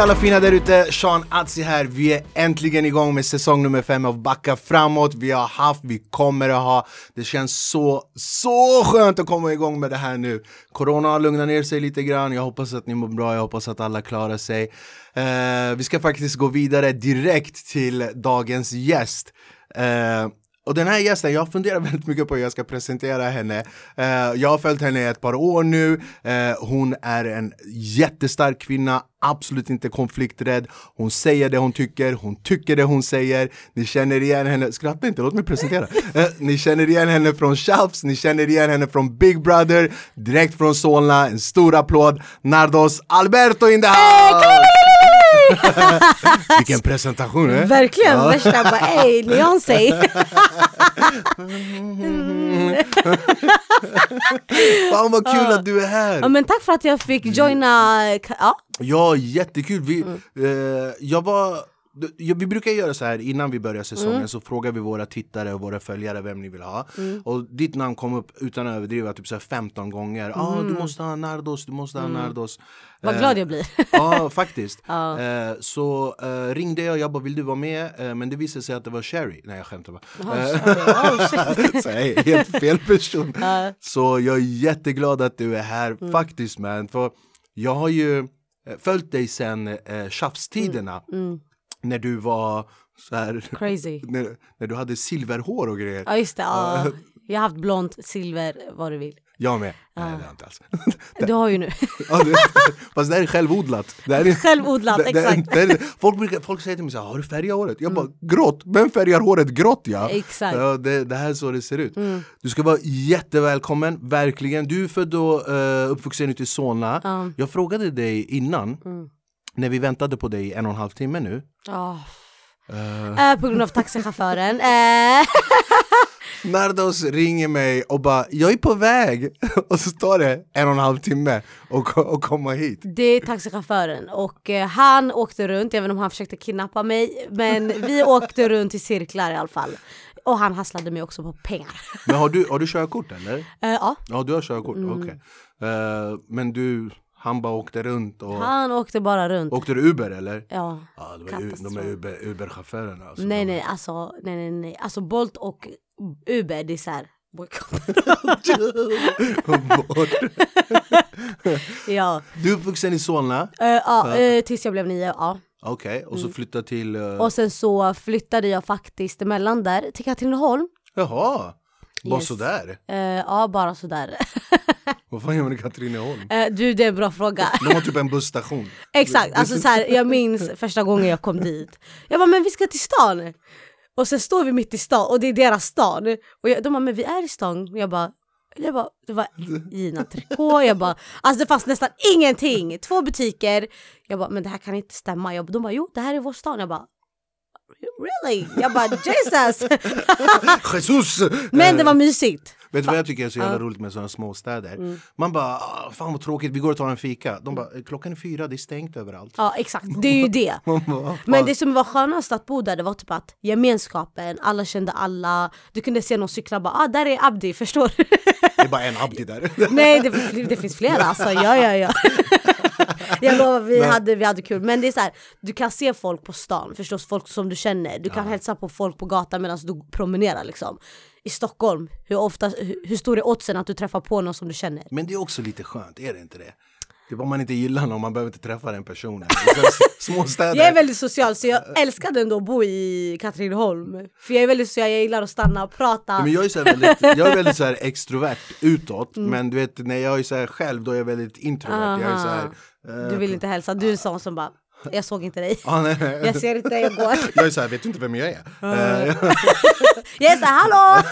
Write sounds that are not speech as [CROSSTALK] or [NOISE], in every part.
alla fina där ute, Sean Atzi här. Vi är äntligen igång med säsong nummer fem av Backa framåt. Vi har haft, vi kommer att ha. Det känns så, så skönt att komma igång med det här nu. Corona har lugnat ner sig lite grann. Jag hoppas att ni mår bra, jag hoppas att alla klarar sig. Uh, vi ska faktiskt gå vidare direkt till dagens gäst. Uh, och den här gästen, jag funderar väldigt mycket på hur jag ska presentera henne. Eh, jag har följt henne i ett par år nu. Eh, hon är en jättestark kvinna, absolut inte konflikträdd. Hon säger det hon tycker, hon tycker det hon säger. Ni känner igen henne, skratta inte, låt mig presentera. Eh, ni känner igen henne från Tjafs, ni känner igen henne från Big Brother, direkt från Solna. En stor applåd, Nardos Alberto in the house! [LAUGHS] Vilken presentation! Eh? Verkligen, Ja. värsta bara ey, Beyoncé. [LAUGHS] [LAUGHS] Fan vad kul att du är här! ja, men tack för att jag fick joina, ja, Ja, jättekul! Vi, Mm. eh, jag var, vi brukar göra så här innan vi börjar säsongen Mm. så frågar vi våra tittare och våra följare vem ni vill ha. Och ditt namn kom upp utan att överdriva typ så här 15 gånger. ah, du måste ha Nardos, du måste ha Nardos. Mm. vad Eh, glad jag blir. [LAUGHS] Ja, faktiskt. [LAUGHS] Ja. Eh, så eh, ringde jag, jag bara vill du vara med? Eh, men det visade sig att det var Sherry. Nej jag skämtar bara. Oh, [LAUGHS] shit. så jag helt fel person. Mm. Så jag är jätteglad att du är här faktiskt man. För jag har ju eh, följt dig sen eh, tjafstiderna. Mm. När du var så här, Crazy. [LAUGHS] när, när du hade silverhår och grejer. Ja just det, ja. jag har haft blont, silver, vad du vill. Jag med. Nej det har jag inte alls. [LAUGHS] Du har ju nu. Ja, det, [LAUGHS] fast det här är självodlat. Det här är, Självodlat, det- det- exakt. det är- folk, folk säger till mig så här, har du färgat håret? Jag bara, grått? Vem färgar håret grått ja? Exakt. ja det, det här är så det ser ut. Du ska vara jättevälkommen, verkligen. Du är född och uh, uppvuxen ute i Solna. Ja. Jag frågade dig innan, när vi väntade på dig i en och en halv timme nu. Ja. Eh, Eh, på grund av taxichauffören. [LAUGHS] Eh, Nardos ringer mig och bara, jag är på väg! [LAUGHS] och så tar det en och en halv timme att och komma hit. det är taxichauffören och eh, han åkte runt, även om han försökte kidnappa mig. Men vi [LAUGHS] åkte runt i cirklar i alla fall. Och han hasslade mig också på pengar. Men har du, har du körkort eller? Eh, ja, Ja du har körkort, Mm. okej. Eh, men du, han bara åkte runt och... han åkte bara runt. Åkte du Uber eller? Ja. Ja, de är, de är Uber, Uber-chaufförerna alltså. Nej nej alltså, nej nej nej. Alltså Bolt och Uber det är boykott. Bort. [LAUGHS] ja. Du är uppvuxen i Solna, Eh, ja eh, tills jag blev nio, ja. okej, och så Mm. flyttade till... eh, Och sen så flyttade jag faktiskt emellan där till Katrineholm. Jaha, bara Yes. sådär? Eh, ja bara sådär. [LAUGHS] Vad fan gör man i Katrineholm? Eh, du det är en bra fråga. De har typ en busstation. Exakt, alltså så här, jag minns första gången jag kom dit. Jag bara men vi ska till stan. Och sen står vi mitt i stan och det är deras stan. Och jag, de bara men vi är i stan. Och jag bara jag bara, det var Gina Tricot, jag bara, alltså det fanns nästan ingenting, två butiker. Jag bara, men det här kan inte stämma. Jag, bara- de bara, jo det här är vår stan. Jag bara, really? Jag bara, Jesus! [LAUGHS] Jesus! Men det var mysigt. Vet du vad jag tycker är så jävla roligt med sådana småstäder? Mm. Man bara, "Ah, fan vad tråkigt, vi går och tar en fika. De bara, klockan är fyra, det är stängt överallt. Ja exakt, det är ju det. Men det som var skönast att bo där det var typ att gemenskapen, alla kände alla. Du kunde se någon cykla bara ah där är Abdi, [LAUGHS] förstår du? Det är bara en Abdi där. [LAUGHS] Nej det, det finns flera alltså, ja ja ja. [LAUGHS] Jag lovar vi, hade, vi hade kul. Men det är så här, du kan se folk på stan, förstås folk som du känner. Du kan hälsa på folk på gatan medan du promenerar liksom. I Stockholm, hur, ofta, hur, stor är oddsen att du träffar på någon som du känner? Men det är också lite skönt, är det inte det? Typ om man inte gillar någon, man behöver inte träffa den personen. Det är [LAUGHS] Småstäder. Jag är väldigt social så jag älskade ändå att bo i Katrineholm. För jag är väldigt social, jag gillar att stanna och prata. Men jag är, så väldigt, [LAUGHS] jag är väldigt så här extrovert utåt, Mm. men du vet när jag är så själv då är jag väldigt introvert. Jag är så här, eh, Du vill inte hälsa, du är en sån som bara [LAUGHS] jag såg inte dig. ah, nej, nej. Jag ser inte dig, jag går. [LAUGHS] Jag är så här, vet du inte vem jag är? Eh, Jag [LAUGHS] är hallå!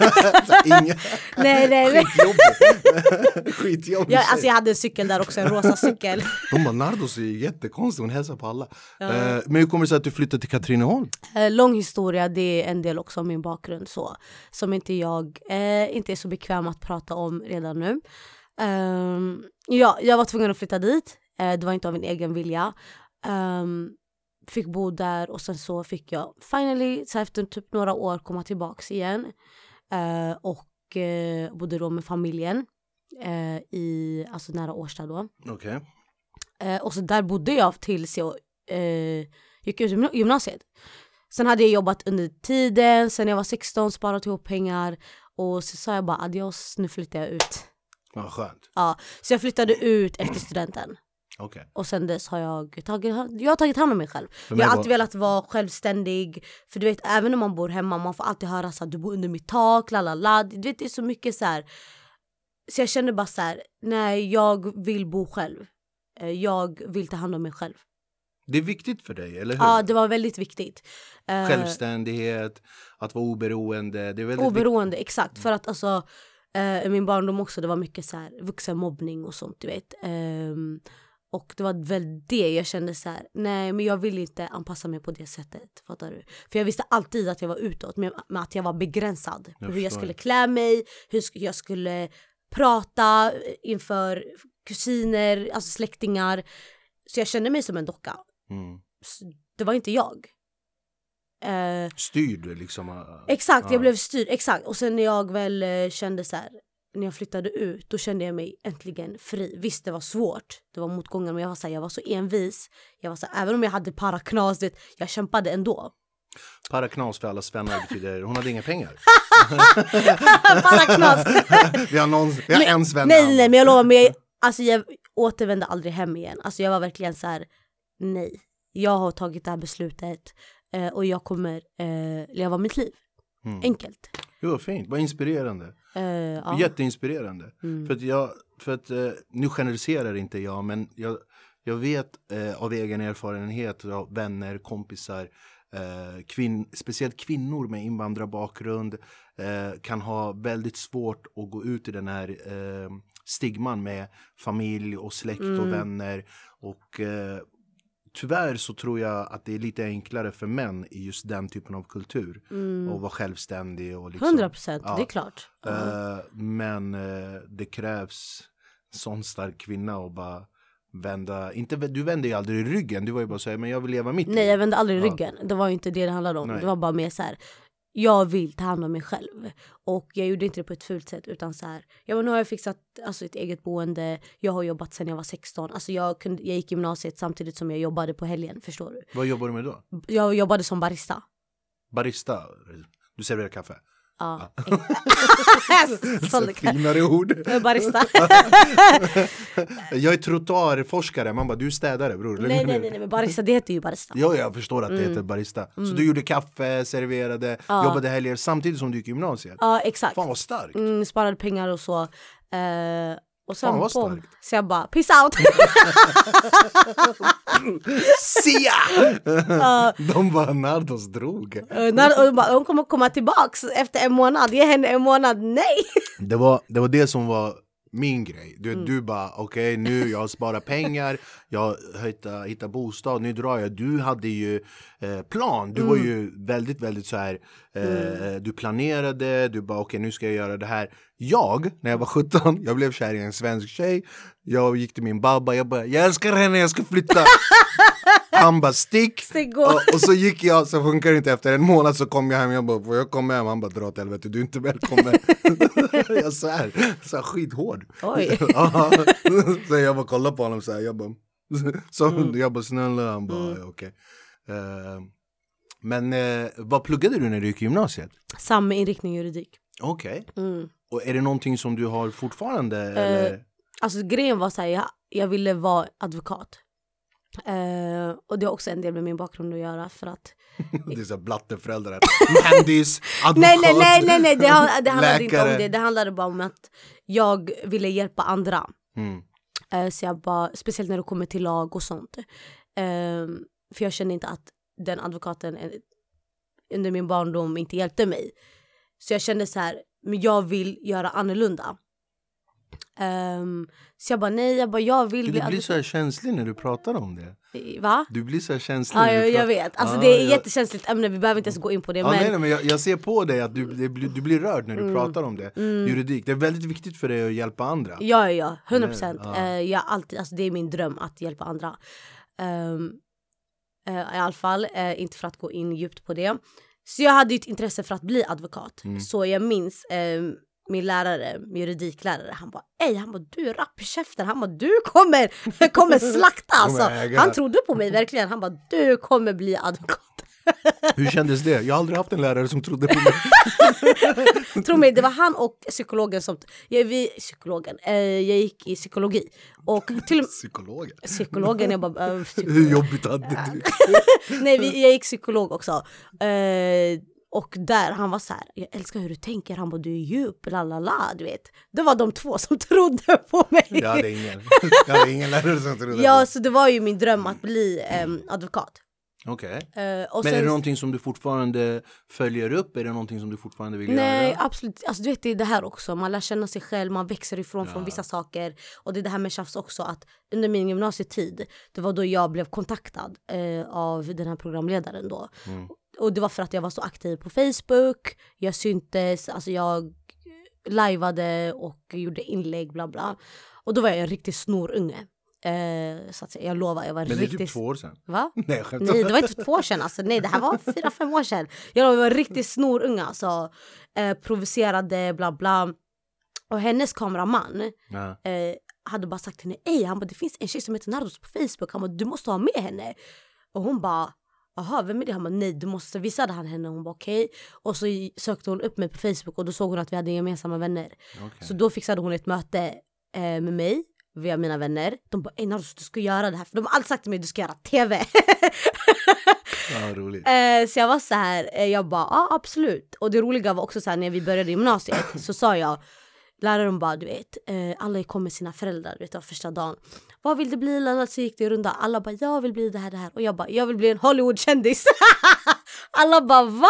så här, Inga, Nej nej nej. skitjobbig. skitjobbig Jag, alltså jag hade en cykel där också, en rosa cykel. De bara, Nardos är jättekonstig, hon hälsar på alla. Eh, men hur kommer det sig att du flyttade till Katrineholm? Eh, Lång historia, det är en del också av min bakgrund så. Som inte jag eh, inte är så bekväm att prata om redan nu. Ehm, ja, jag var tvungen att flytta dit. Det var inte av min egen vilja. Ehm, fick bo där och sen så fick jag finally, så efter typ några år komma tillbaks igen. Eh, och eh, bodde då med familjen eh, i, alltså nära Årsta då. Okej. Eh, och så där bodde jag tills jag gick ut gymna- gymnasiet. Sen hade jag jobbat under tiden, sen jag var 16 sparat ihop pengar och så sa jag bara adios, nu flyttar jag ut. Vad skönt. Ja, så jag flyttade ut efter studenten. Okej. Och sen dess har jag tagit, jag har tagit hand om mig själv. mig Jag har var- alltid velat vara självständig. För du vet, även om man bor hemma, man får alltid höra så att du bor under mitt tak, la la la. Du vet, det är så mycket så här. Så jag kände bara så här, nej jag vill bo själv. Eh, Jag vill ta hand om mig själv. Det är viktigt för dig, eller hur? Ja, det var väldigt viktigt. Eh, Självständighet, att vara oberoende. Det är väldigt Oberoende, exakt. För att alltså, eh, i min barndom också, det var mycket så här vuxenmobbning och sånt, du vet. Och det var väl det jag kände så här, nej men jag vill inte anpassa mig på det sättet. Fattar du? För jag visste alltid att jag var utåt, med, med att jag var begränsad. Jag hur jag skulle klä mig, hur jag skulle prata inför kusiner, alltså släktingar. Så jag kände mig som en docka. Mm. Det var inte jag. Eh, Styrd liksom. äh, Exakt, Ja. jag blev styrd. Exakt. Och sen när jag väl eh, kände så här, när jag flyttade ut, då kände jag mig äntligen fri. Visst, det var svårt. Det var motgångar, men jag var så, här, jag var så envis. Jag var så här, även om jag hade paraknas, det, jag kämpade ändå. Paraknas för alla svennar betyder hon hade inga pengar. [LAUGHS] paraknas! [LAUGHS] vi har, någon, vi har en sven. nej, nej, men jag lovar, men jag, alltså, jag återvände aldrig hem igen. Alltså, jag var verkligen så här, nej. Jag har tagit det här beslutet eh, och jag kommer eh, leva mitt liv. Mm. Enkelt. Det var fint, vad inspirerande. Ja. Jätteinspirerande. Mm. För att jag, för att eh, nu generaliserar inte jag, men jag, jag vet eh, av egen erfarenhet av vänner, kompisar, eh, kvinn, speciellt kvinnor med invandrarbakgrund eh, kan ha väldigt svårt att gå ut i den här eh, stigman med familj och släkt och Mm. vänner. Och eh, tyvärr så tror jag att det är lite enklare för män i just den typen av kultur. Mm. Och vara självständig och liksom. 100 procent, Ja. det är klart. Eh, men eh, det krävs sån stark kvinna och bara vända, inte, du vände ju aldrig ryggen, du var ju bara såhär, men jag vill leva mitt Nej liv. jag vände aldrig Ja. ryggen, det var ju inte det det handlade om. Nej. Det var bara mer så här. Jag vill ta hand om mig själv. Och jag gjorde inte det på ett fult sätt utan så här. ja men nu har jag fixat alltså, ett eget boende, jag har jobbat sedan jag var 16. Alltså jag, kunde, jag gick gymnasiet samtidigt som jag jobbade på helgen, förstår du? Vad jobbar du med då? Jag jobbade som barista. Barista? Du serverar kaffe? Ja. [LAUGHS] Finare ord. barista. [LAUGHS] jag är trottoarforskare, man bara du är städare bror. nej, nej nej men barista det heter ju barista. Ja, jag förstår att det Mm. heter barista. Så du gjorde kaffe, serverade, Ja. jobbade helger samtidigt som du gick gymnasiet? Ja exakt. Fan vad starkt! Mm, sparade pengar och så. Eh, och sen Fan, vad starkt. Så jag bara peace out. [LAUGHS] Sia! [LAUGHS] Ja. De bara Nardos drog. Eh, när, och de bara, hon kommer komma tillbaks efter en månad, ge henne en månad, nej! Det var, det var det som var min grej. Du, Mm. du bara, okej nu jag har sparat pengar, jag hittar, hittar bostad, nu drar jag. Du hade ju eh, plan, du var Mm. ju väldigt, väldigt så här, eh, du planerade, du bara okej nu ska jag göra det här. Jag, när jag var 17, jag blev kär i en svensk tjej, jag gick till min babba, jag bara, jag älskar henne, jag ska flytta. [LAUGHS] Han bara stick. Stick. Och, och så gick jag, så funkar det inte. Efter en månad så kom jag hem, jag bara får jag komma hem? Han bara dra åt helvete, du är inte välkommen. [LAUGHS] jag så här, så här skithård. Oj. Så jag bara kollade på honom så här, jag bara, så, Mm. jag bara snälla, han bara ja, okej. Eh, men eh, vad pluggade du när du gick i gymnasiet? Samma inriktning juridik. Okej. Mm. Och är det någonting som du har fortfarande? eller? Alltså grejen var såhär, jag, jag ville vara advokat. Eh, och det har också en del med min bakgrund att göra för att [LAUGHS] Det är så här blatteföräldrar. Mandis, advokat, Nej nej nej nej, nej. Det, handlade inte om det, det handlade bara om att jag ville hjälpa andra. Mm. Eh, så jag bara, speciellt när det kommer till lag och sånt. Eh, för jag kände inte att den advokaten under min barndom inte hjälpte mig. Så jag kände så här, men jag vill göra annorlunda. Ehm, så jag bara nej, jag bara jag vill Du, bli du blir så här känslig när du pratar om det. Va? Du blir så här känslig. Ja, när du jag, jag vet. Alltså Ja, det är ett jag- jättekänsligt ämne, vi behöver inte ens gå in på det. Ja, men nej, nej, men jag, jag ser på dig att du, det, du blir rörd när du pratar om det. Juridik, det är väldigt viktigt för dig att hjälpa andra. Ja, ja, ja. 100 procent. Jag har alltid, alltså det är min dröm att hjälpa andra. Ehm, eh, I alla fall, eh, inte för att gå in djupt på det. Så jag hade ju ett intresse för att bli advokat. Mm. Så jag minns, ehm, min lärare, min juridiklärare, han bara ej, han bara du är rapp i käften, han bara du kommer, [LAUGHS] kommer slakta alltså. Han trodde på mig verkligen, han bara du kommer bli advokat. [LAUGHS] Hur kändes det? Jag har aldrig haft en lärare som trodde på mig. [LAUGHS] Tro mig, det var han och psykologen som, jag, vi, psykologen, eh, jag gick i psykologi och till Psykologen. psykologen, jag bara, äh, psykolog. Hur jobbigt hade du? Nej, vi, jag gick psykolog också. Eh, och där, han var så här, jag älskar hur du tänker, han bara du är djup, la la la, du vet. Det var de två som [LAUGHS] trodde på mig. Jag hade ingen. [LAUGHS] Jag hade ingen lärare som trodde Ja, så det var ju min dröm att bli ehm, advokat. Okej. Eh, och Men är sen- det någonting som du fortfarande följer upp? Är det någonting som du fortfarande vill Nej, göra? absolut. Alltså, du vet, det är det här också. Man lär känna sig själv, man växer ifrån från vissa saker. Och det är det här med tjafs också. Att under min gymnasietid, det var då jag blev kontaktad eh, av den här programledaren då. Mm. Och det var för att jag var så aktiv på Facebook, jag syntes, alltså jag lajvade och gjorde inlägg bla bla. Och då var jag en riktig snorunge. Eh, så att säga, jag lovar, jag var en Men det är riktigt... typ två år sedan. Va? [LAUGHS] Nej, jag. Nej det var inte två år sedan alltså. Nej det här var fyra, fem år sedan. Jag var en riktig snorunge alltså. Eh, provocerade bla bla. Och hennes kameraman Ja. eh, hade bara sagt till henne, ej han bara det finns en tjej som heter Nardos på Facebook, han bara du måste ha med henne. Och hon bara Jaha, vem är det? Han bara nej du måste, visade han henne? Hon bara okej. Och så sökte hon upp mig på Facebook och då såg hon att vi hade gemensamma vänner. Okej. Så då fixade hon ett möte eh, med mig via mina vänner. De bara ey Nardos du ska göra det här. För de har alltid sagt till mig du ska göra TV. Ja, roligt. [LAUGHS] Eh, så jag var så här, eh, jag bara ja absolut. Och det roliga var också så här när vi började gymnasiet så sa jag, läraren bara du vet, eh, alla kom med sina föräldrar du vet första dagen. Vad vill du bli? Lala, Så gick det i runda, alla bara jag vill bli det här det här och jag bara jag vill bli en Hollywoodkändis. [LAUGHS] alla bara va?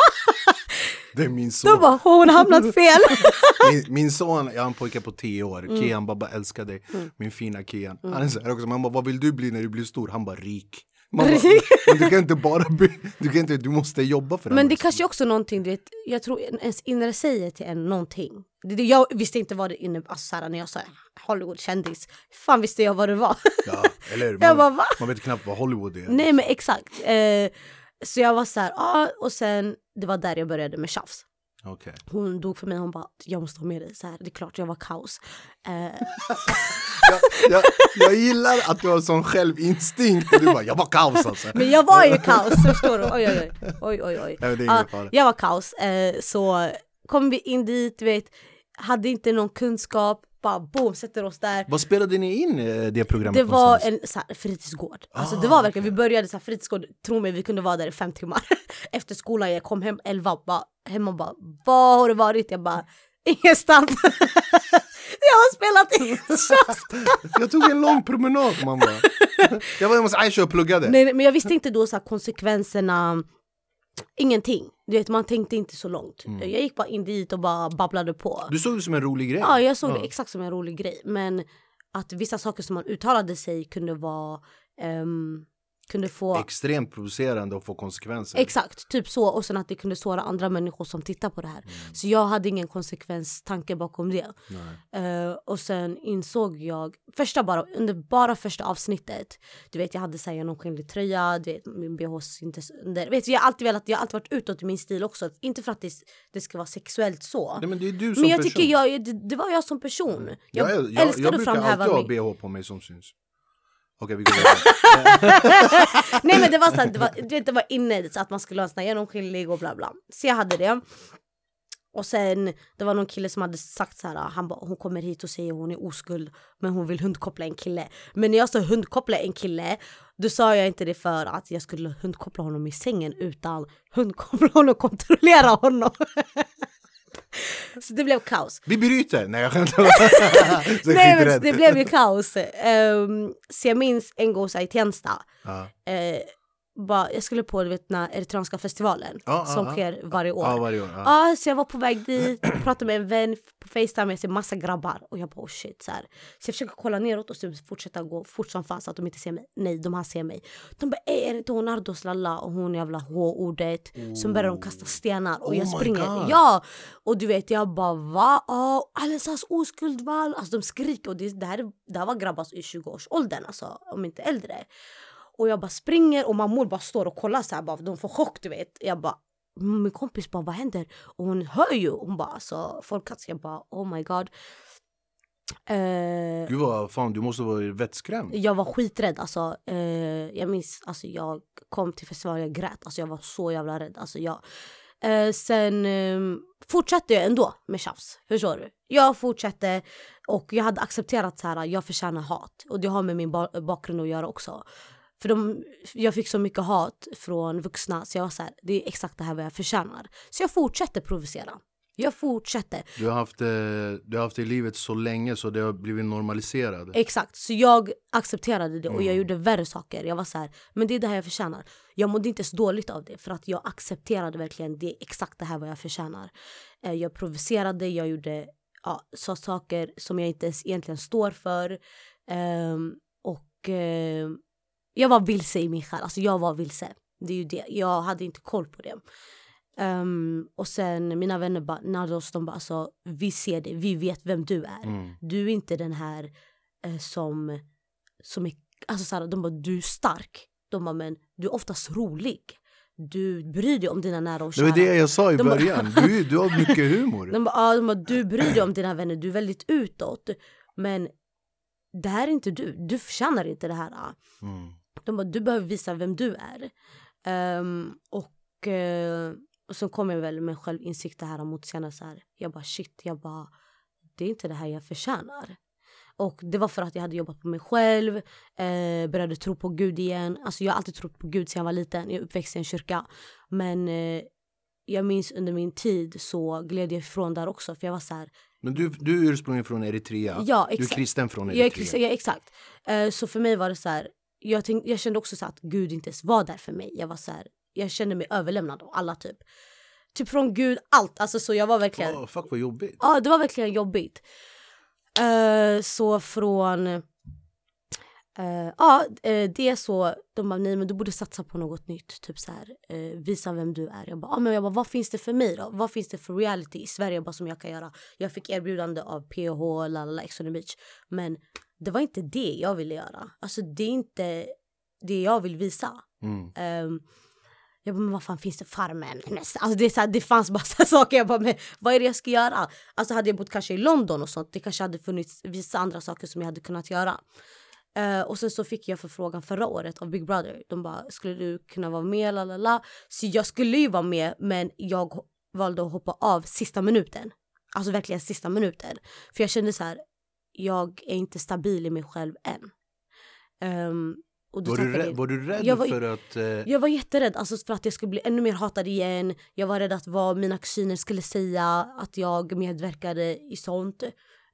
Det är min son. Då bara hon har hamnat fel. [LAUGHS] min, min son, jag har en pojke på 10 år, Mm. Kian babba älskar dig, min fina Kian. Han är så här också, man bara vad vill du bli när du blir stor? Han bara rik. Rik? [LAUGHS] men du kan inte bara bli, du kan inte, du måste jobba för Men det kanske också någonting, du vet, jag tror ens inre säger till en någonting. Det, det, jag visste inte vad det innebar, alltså, så här, när jag sa Hollywoodkändis. Fan visste jag vad det var. Ja, eller [LAUGHS] Man, bara, va? man vet knappt vad Hollywood är. Nej men exakt. Eh, så jag var så här, ja och sen det var där jag började med tjafs. Okej. Hon dog för mig, hon bara jag måste ha med dig. Så här, det är klart jag var kaos. Eh, [LAUGHS] Jag, jag, jag gillar att du har sån självinstinkt och du bara, jag var kaos alltså. men jag var ju kaos, förstår du? Oj oj oj. oj, oj, oj. Ja, jag var kaos. Eh, så kom vi in dit, vet, hade inte någon kunskap, bara boom, sätter oss där. Vad spelade ni in eh, det programmet Det var någonstans? en så här, fritidsgård. Alltså Ah, det var verkligen, vi började så här, fritidsgård, tro mig vi kunde vara där i fem timmar. [LAUGHS] Efter skolan, jag kom hem elva, bara, hem och bara var har du varit? Jag bara ingenstans. [LAUGHS] jag har spelat in. [LAUGHS] Jag tog en lång promenad bara. Jag var hemma hos Aisha och pluggade. Nej, nej, men jag visste inte då så här, konsekvenserna, ingenting. Du vet man tänkte inte så långt. Jag gick bara in dit och bara babblade på. Du såg det som en rolig grej. Ja, jag såg det exakt som en rolig grej. Men att vissa saker som man uttalade sig kunde vara, ehm, kunde få Extremt provocerande och få konsekvenser. Exakt, typ så. Och sen att det kunde såra andra människor som tittar på det här. Så jag hade ingen konsekvenstanke bakom det. Eh, och sen insåg jag, första bara, under bara första avsnittet, du vet jag hade så här genomskinlig tröja, du vet min bh syntes under. Vet, jag har alltid velat, jag har alltid varit utåt i min stil också. Inte för att det, det ska vara sexuellt så. Nej, men det är du som Men jag person. tycker jag, det, det var jag som person. Jag, jag, jag, jag, jag att brukar alltid ha bh på mig som syns. Okej vi går vidare. [LAUGHS] Nej men det var så att det var, du vet, det var inne så att man skulle ha en sån här genomskinlig och bla bla. Så jag hade det. Och sen det var någon kille som hade sagt så här, han bara hon kommer hit och säger hon är oskuld men hon vill hundkoppla en kille. Men när jag sa hundkoppla en kille då sa jag inte det för att jag skulle hundkoppla honom i sängen utan hundkoppla honom och kontrollera honom. [LAUGHS] [LAUGHS] så det blev kaos. Vi bryter! Nej jag skämtar. [LAUGHS] Nej men det blev ju kaos. Um, så jag minns en gång så här i Tensta. Ja. Eh, bara, jag skulle på du vet, den eritreanska festivalen Ja, som ja, sker varje år. Ja varje år. Ja, så jag var på väg dit, [CLEARS THROAT] pratade med en vän på Facetime, jag ser massa grabbar och jag bara oh shit så här. Så jag försöker kolla neråt och så fortsätta gå fort som fan så att de inte ser mig. Nej, de här ser mig. De bara ey, är det inte hon Nardos lalla och hon jävla H-ordet. Så börjar de kasta stenar och Oh jag springer. God. Ja! Och du vet jag bara va? Oh, Alessas oskuld val. Alltså de skriker och det, det, här, det här var grabbar i 20-årsåldern alltså, om inte äldre. Och jag bara springer och mammor bara står och kollar så här bara, de får chock du vet. Jag bara min kompis bara vad händer? Och hon hör ju, hon bara alltså folk alltså jag bara oh my god. Uh, Gud vad fan du måste vara vettskrämd. Jag var skiträdd alltså. Uh, jag minns alltså jag kom till festivalen jag grät. Alltså jag var så jävla rädd. Alltså jag, uh, sen um, fortsatte jag ändå med tjafs. Förstår du? Jag fortsatte och jag hade accepterat så här, jag förtjänar hat. Och det har med min ba bakgrund att göra också. För de, jag fick så mycket hat från vuxna så jag var så här, det är exakt det här vad jag förtjänar. Så jag fortsätter provocera. Jag fortsätter. Du har, haft, du har haft det i livet så länge så det har blivit normaliserat. Exakt, så jag accepterade det och jag mm. gjorde värre saker. Jag var så här, men det är det här jag förtjänar. Jag mådde inte så dåligt av det för att jag accepterade verkligen det är exakt det här vad jag förtjänar. Eh, jag provocerade, jag gjorde ja, så saker som jag inte ens egentligen står för. Um, och uh, jag var vilse i min själ, alltså jag var vilse. Det är ju det, jag hade inte koll på det. Um, och sen mina vänner bara, Nados, de bara alltså, vi ser det, vi vet vem du är. Mm. Du är inte den här eh, som, som är, alltså såhär, de bara du är stark. De bara men du är oftast rolig. Du bryr dig om dina nära och kära. Det var det jag sa i de början, bara, du, du har mycket humor. [LAUGHS] De bara, ah, de bara, du bryr dig om dina vänner, du är väldigt utåt. Men det här är inte du, du förtjänar inte det här. Mm. De bara, du behöver visa vem du är. Um, och uh, och så kom jag väl med självinsikt det här mot senare så här. Jag bara shit, jag bara det är inte det här jag förtjänar. Och det var för att jag hade jobbat på mig själv, eh, började tro på Gud igen. Alltså jag har alltid trott på Gud sedan jag var liten, jag är uppväxt i en kyrka. Men eh, jag minns under min tid så gled jag ifrån där också för jag var så här, Men du, du är ursprungligen från Eritrea? Ja, exakt. Du är kristen från Eritrea? Jag är kristen, ja, exakt. Eh, så för mig var det så här, jag, tänk, jag kände också så att Gud inte ens var där för mig. Jag var så här, jag kände mig överlämnad av alla typ. Typ från gud, allt. Alltså så jag var verkligen... Oh, fuck vad jobbigt. Ja det var verkligen jobbigt. Uh, så från... Uh, ja, uh, det är så. De bara nej men du borde satsa på något nytt. Typ så här, uh, visa vem du är. Jag bara, ah, men jag bara vad finns det för mig då? Vad finns det för reality i Sverige bara som jag kan göra? Jag fick erbjudande av PH, lalala, Ex on the beach. Men det var inte det jag ville göra. Alltså det är inte det jag vill visa. Mm. Um, jag bara, men vad fan finns det? Farmen? Alltså det, är så här, det fanns bara [LAUGHS] saker. Jag bara, men vad är det jag ska göra? Alltså hade jag bott kanske i London och sånt, det kanske hade funnits vissa andra saker som jag hade kunnat göra. Uh, och sen så fick jag förfrågan förra året av Big Brother. De bara, skulle du kunna vara med? Lalala. Så jag skulle ju vara med, men jag valde att hoppa av sista minuten. Alltså verkligen sista minuten. För jag kände så här, jag är inte stabil i mig själv än. Um, var, du rädd, var du rädd var, för att... Eh... Jag var jätterädd alltså för att jag skulle bli ännu mer hatad igen. Jag var rädd att vad mina kusiner skulle säga, att jag medverkade i sånt.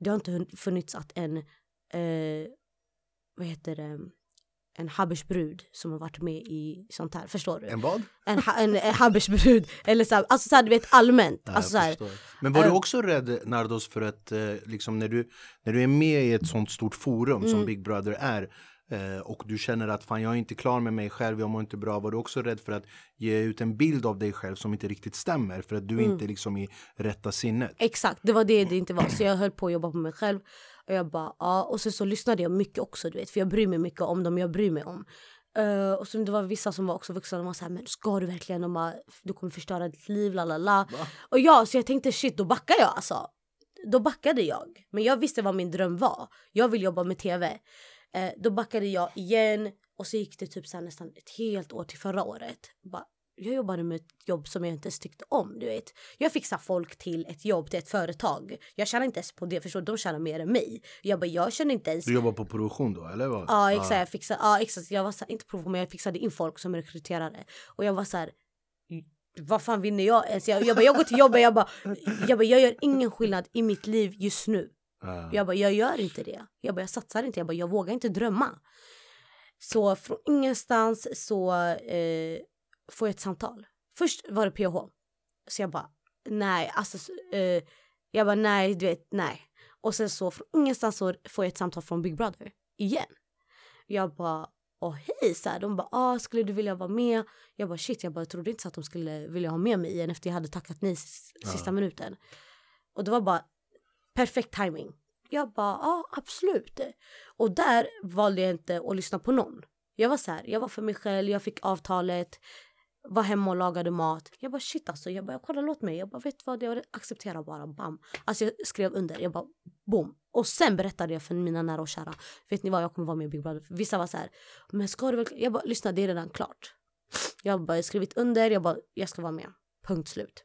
Det har inte funnits att en, eh, vad heter det, en habbersbrud som har varit med i sånt här, förstår du? En vad? En, en, en habbersbrud, eller så här, alltså så här, du vet allmänt. Ja, alltså, så här, Men var äh, du eh, också rädd Nardos för att eh, liksom när du, när du är med i ett sånt stort forum mm. som Big Brother är eh, och du känner att fan jag är inte klar med mig själv, jag mår inte bra. Var du också rädd för att ge ut en bild av dig själv som inte riktigt stämmer för att du mm. inte liksom i rätta sinnet? Exakt, det var det det inte var. Så jag höll på att jobba på mig själv. Och jag bara, ja. Och sen så lyssnade jag mycket också du vet, för jag bryr mig mycket om dem jag bryr mig om. Uh, och så det var vissa som var också vuxna, de var såhär men ska du verkligen? De bara, du kommer förstöra ditt liv, la la la. Och ja, så jag tänkte shit då backar jag alltså. Då backade jag. Men jag visste vad min dröm var. Jag vill jobba med tv. Eh, då backade jag igen och så gick det typ så nästan ett helt år till förra året. Bara, jag jobbade med ett jobb som jag inte ens tyckte om. Du vet. Jag fixar folk till ett jobb, till ett företag. Jag tjänar inte ens på det, förstår De tjänar mer än mig. Jag bara, jag känner inte ens... Du jobbar på produktion då, eller vad? Ja, exakt. Ah. Jag fixade, ja, exakt. Jag var så här, inte produktion, men jag fixade in folk som rekryterare. Och jag var så här, vad fan vinner jag ens? Jag, jag, bara, jag går till jobbet, jag bara, jag bara, jag gör ingen skillnad i mitt liv just nu. Uh. Jag bara, jag gör inte det. Jag bara, jag satsar inte. Jag bara, jag vågar inte drömma. Så från ingenstans så eh, får jag ett samtal. Först var det PH. Så jag bara, nej, alltså, eh, jag bara, nej, du vet, nej. Och sen så från ingenstans så får jag ett samtal från Big Brother igen. Jag bara, åh hej, så här, de bara, ah, skulle du vilja vara med? Jag bara, shit, jag bara trodde inte så att de skulle vilja ha med mig igen efter jag hade tackat nej sista uh. minuten. Och det var bara perfekt timing. Jag bara, ja absolut. Och där valde jag inte att lyssna på någon. Jag var så här, jag var för mig själv, jag fick avtalet var hemma och lagade mat. Jag bara shit alltså, jag bara kolla låt mig. Jag bara vet vad, jag accepterar bara bam. Alltså jag skrev under, jag bara boom. Och sen berättade jag för mina nära och kära. Vet ni vad, jag kommer vara med i Big Brother. Vissa var så här, men ska du verkligen? Jag bara lyssna det är redan klart. Jag bara jag skrivit under, jag bara jag ska vara med. Punkt slut.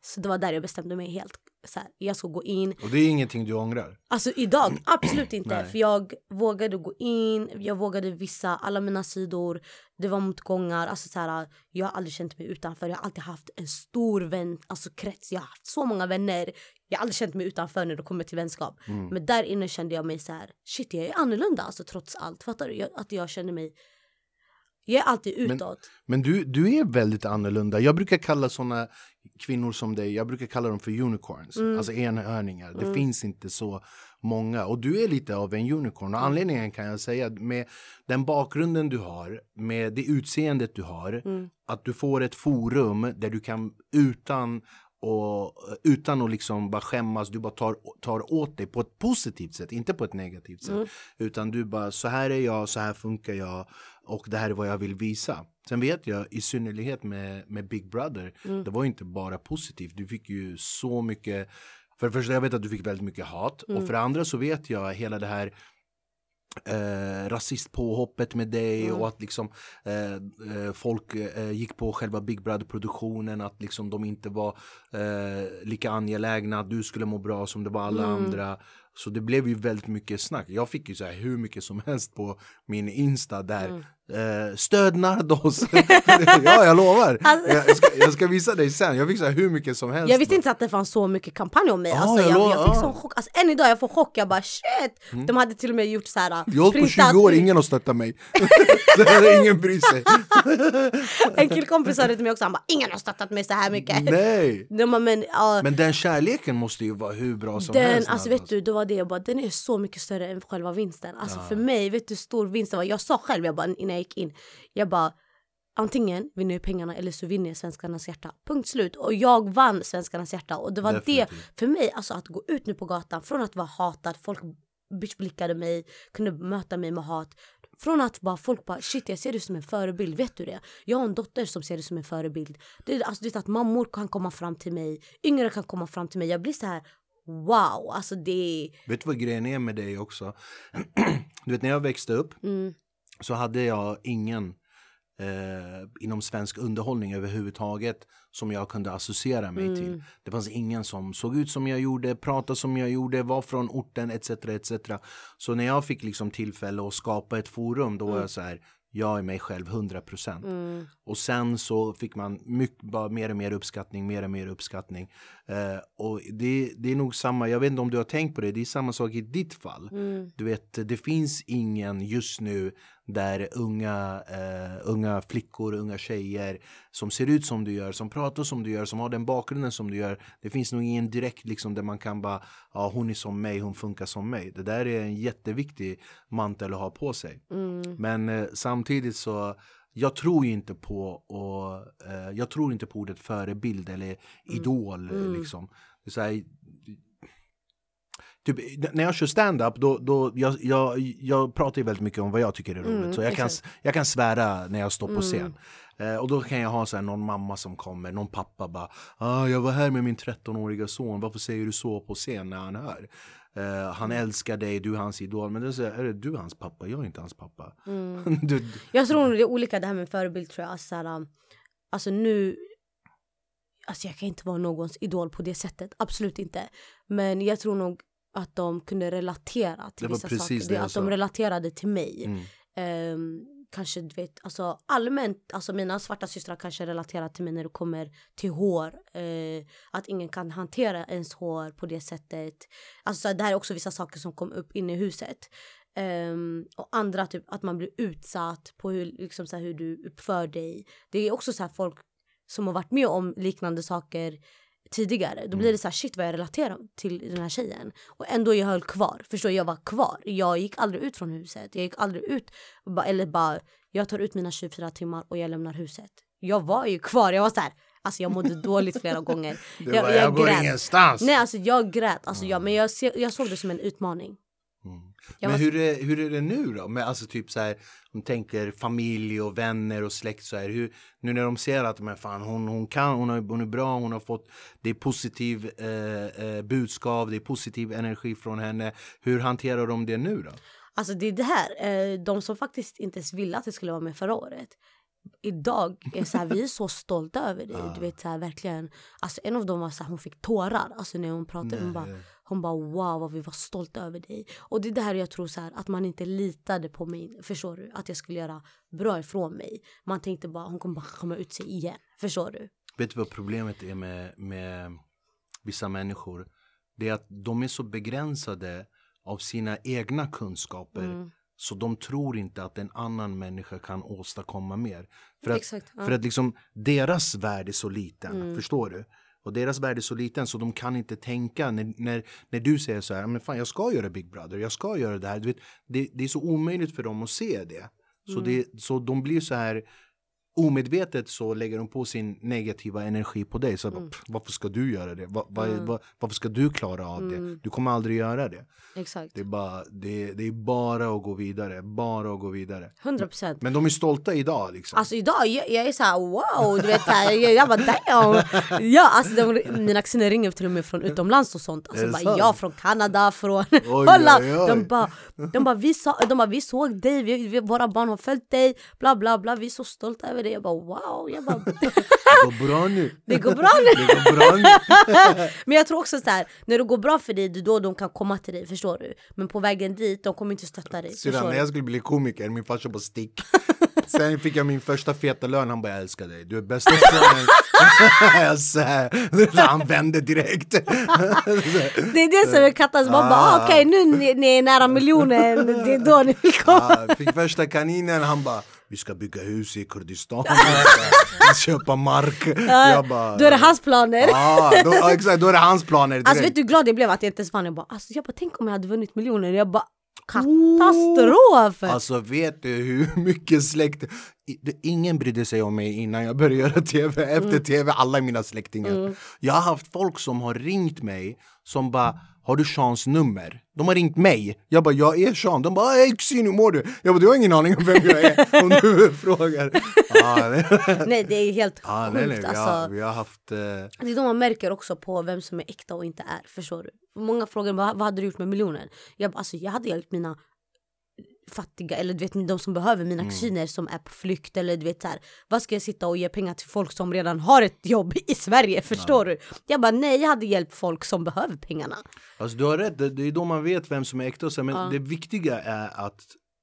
Så det var där jag bestämde mig helt. Så här, jag ska gå in. Och det är ingenting du ångrar? Alltså idag, [CLEARS THROAT] absolut inte. för jag vågade gå in, jag vågade visa alla mina sidor. Det var motgångar. Alltså så här, jag har aldrig känt mig utanför. Jag har alltid haft en stor vän, alltså krets. Jag har haft så många vänner. Jag har aldrig känt mig utanför när det kommer till vänskap. Mm. Men där inne kände jag mig så här, shit jag är annorlunda alltså trots allt. Fattar du? Jag, att jag känner mig jag är alltid utåt. Men, men, du, du är väldigt annorlunda. Jag brukar kalla såna kvinnor som dig, jag brukar kalla dem för unicorns. Mm. Alltså enhörningar. Mm. Det finns inte så många. Och du är lite av en unicorn. Och mm. anledningen kan jag säga, med den bakgrunden du har, med det utseendet du har, mm. att du får ett forum där du kan utan och utan att liksom bara skämmas, du bara tar, tar åt dig på ett positivt sätt, inte på ett negativt sätt. Mm. Utan du bara, så här är jag, så här funkar jag och det här är vad jag vill visa. Sen vet jag i synnerhet med, med Big Brother, mm. det var inte bara positivt. Du fick ju så mycket, för det första jag vet att du fick väldigt mycket hat mm. och för det andra så vet jag hela det här eh, rasistpåhoppet med dig mm. och att liksom eh, eh, folk eh, gick på själva Big Brother-produktionen att liksom de inte var eh, lika angelägna att du skulle må bra som det var alla mm. andra. Så det blev ju väldigt mycket snack. Jag fick ju så här hur mycket som helst på min Insta där mm. Eh, stöd Nardos. [LAUGHS] ja, jag lovar. Alltså. Jag, ska, jag, ska, visa dig sen. Jag fick så hur mycket som helst. Jag visste inte att det fanns så mycket kampanj om mig. Ah, alltså, jag, jag, jag fick ah. sån chock. Alltså, än idag jag får chock. Jag bara shit. Mm. De hade till och med gjort så här. Jag har på 20 år, ingen har stöttat mig. [LAUGHS] det här ingen bryr sig. [LAUGHS] en killkompis sa det till mig också. Han bara ingen har stöttat mig så här mycket. Nej. De bara, men, uh, men den kärleken måste ju vara hur bra som den, helst. Alltså, vet du, det var det jag bara, den är så mycket större än själva vinsten. Alltså ja. för mig, vet du hur stor vinsten var? Jag sa själv jag bara, innan jag gick in. Jag bara antingen vinner jag pengarna eller så vinner jag svenskarnas hjärta. Punkt slut. Och jag vann svenskarnas hjärta och det var Definitivt. det för mig, alltså att gå ut nu på gatan från att vara hatad, folk bitchblickade mig, kunde möta mig med hat. Från att bara folk bara shit jag ser dig som en förebild, vet du det? Jag har en dotter som ser dig som en förebild. Det är alltså det är att mammor kan komma fram till mig, yngre kan komma fram till mig. Jag blir så här wow, alltså det Vet du vad grejen är med dig också? [CLEARS THROAT] du vet när jag växte upp mm så hade jag ingen eh, inom svensk underhållning överhuvudtaget som jag kunde associera mig mm. till. Det fanns ingen som såg ut som jag gjorde, pratade som jag gjorde, var från orten etc. etc. Så när jag fick liksom tillfälle att skapa ett forum då mm. var jag så här, jag är mig själv 100%. Mm. Och sen så fick man mycket, bara mer och mer uppskattning, mer och mer uppskattning. Eh, och det, det är nog samma, jag vet inte om du har tänkt på det, det är samma sak i ditt fall. Mm. Du vet, det finns ingen just nu där unga, uh, unga flickor, unga tjejer som ser ut som du gör, som pratar som du gör, som har den bakgrunden som du gör. Det finns nog ingen direkt liksom där man kan bara, ja hon är som mig, hon funkar som mig. Det där är en jätteviktig mantel att ha på sig. Mm. Men uh, samtidigt så jag tror inte på och, eh, jag tror inte på ordet förebild eller mm. idol. Mm. Liksom. Det är typ, när jag kör stand-up, då, då, jag, jag, jag pratar ju väldigt mycket om vad jag tycker är roligt. Mm, så jag kan, jag kan svära när jag står på mm. scen. Eh, och då kan jag ha så här, någon mamma som kommer, någon pappa bara ah, Jag var här med min 13-åriga son, varför säger du så på scen när han hör? Uh, han mm. älskar dig, du är hans idol. Men det är, är det du hans pappa? Jag är inte hans pappa. Mm. [LAUGHS] du, jag tror det är olika det här med förebild tror jag. Alltså, här, alltså nu, alltså jag kan inte vara någons idol på det sättet. Absolut inte. Men jag tror nog att de kunde relatera till vissa saker. Det, att de relaterade till mig. Mm. Um, kanske du vet, alltså allmänt, alltså mina svarta systrar kanske relaterar till mig när det kommer till hår. Eh, att ingen kan hantera ens hår på det sättet. Alltså det här är också vissa saker som kom upp inne i huset. Um, och andra typ att man blir utsatt på hur, liksom, så här, hur du uppför dig. Det är också så här folk som har varit med om liknande saker tidigare. Då blir mm. det så här, shit vad jag relaterar till den här tjejen. Och ändå jag höll kvar. Förstår jag var kvar. Jag gick aldrig ut från huset. Jag gick aldrig ut. Eller bara, jag tar ut mina 24 timmar och jag lämnar huset. Jag var ju kvar. Jag var så här, Alltså jag mådde [LAUGHS] dåligt flera gånger. Du jag, bara, jag, jag går grät. ingenstans. Nej alltså jag grät. Alltså, jag, men jag, jag såg det som en utmaning. Jag Men var- hur är, hur är det nu då? Med, alltså typ så här, de tänker familj och vänner och släkt så här. Hur, nu när de ser att men fan, hon, hon kan, hon, har, hon är bra, hon har fått, det är positiv eh, eh, budskap, det är positiv energi från henne. Hur hanterar de det nu då? Alltså det är det här, eh, de som faktiskt inte ens ville att det skulle vara med förra året. Idag är så här, vi är så stolta över dig. [LAUGHS] Du vet så här, verkligen. Alltså en av dem var så här, hon fick tårar. Alltså när hon pratade. Hon bara, hon bara wow vad vi var stolta över dig. Och det är det här jag tror så här, att man inte litade på mig. Förstår du? Att jag skulle göra bra ifrån mig. Man tänkte bara hon kommer bara komma ut sig igen. Förstår du? Vet du vad problemet är med, med vissa människor? Det är att de är så begränsade av sina egna kunskaper Mm. så de tror inte att en annan människa kan åstadkomma mer. För att, Exakt, ja. Mm. för att liksom deras värld är så liten, förstår du? Och deras värld är så liten så de kan inte tänka när, när, när du säger så här, men fan jag ska göra Big Brother, jag ska göra det här. Du vet, det, det är så omöjligt för dem att se det. Så, Mm. det, så de blir så här omedvetet så lägger de på sin negativa energi på dig. Så Mm. "Pff, varför ska du göra det? Va, va, va, varför ska du klara av Mm. det? Du kommer aldrig göra det. Exakt. Det är, bara, det, det är bara att gå vidare, bara att gå vidare. 100 procent. Men de är stolta idag liksom. Alltså idag, jag, jag är såhär wow, du vet jag, jag bara damn. [LAUGHS] Ja, alltså de, mina kusiner ringer till och med från utomlands och sånt. Alltså bara, sant? ja, från Kanada, från Holland. De bara, de bara, vi, sa, de bara vi såg dig, vi, vi, våra barn har följt dig, bla bla bla, vi är så stolta över dig. Jag bara wow, jag bara, [LAUGHS] [LAUGHS] Det går bra nu. det går bra nu. Det går bra nu. [LAUGHS] Men jag tror också så här, när det går bra för dig, det är då de kan komma till dig, förstår du? Men på vägen dit, de kommer inte stötta dig. Syrran, när jag skulle bli komiker, min farsa bara stick. Sen fick jag min första feta lön, han bara jag älskar dig, du är bästa sonen. jag han vände direkt. Det är det som är kattas, man bara ah, okej nu ni, ni är nära miljonen, det är då ni vill komma. Ja, fick första kaninen, han bara vi ska bygga hus i Kurdistan, [LAUGHS] köpa mark. Jag bara, Då är det hans planer. Ja, då, exakt, då är det hans planer direkt. Alltså vet du hur glad jag blev att jag inte ens vann? Jag bara, alltså, jag bara tänk om jag hade vunnit miljoner. Jag bara katastrof! Alltså vet du hur mycket släkt... Ingen brydde sig om mig innan jag började göra tv, efter Mm. tv, alla mina släktingar. Jag har haft folk som har ringt mig som bara har du Seans nummer? De har ringt mig. Jag bara, jag är Sean. De bara, hej kusin hur mår du? Jag bara, du har ingen aning om vem jag är om du [LAUGHS] frågar. Ah, nej. [LAUGHS] Nej det är helt Ah, sjukt nej, nej, vi, har, alltså. vi har haft... Eh, Det är då man märker också på vem som är äkta och inte är. Förstår du? Många frågar vad, vad hade du gjort med miljonen? Jag, bara, alltså, jag hade hjälpt mina fattiga eller du vet de som behöver mina kusiner som är på flykt eller du vet så här, vad ska jag sitta och ge pengar till folk som redan har ett jobb [LAUGHS] i Sverige förstår du? Jag bara nej jag hade hjälpt folk som behöver pengarna. Alltså du har rätt, det, är då man vet vem som är äkta och så, men det viktiga är att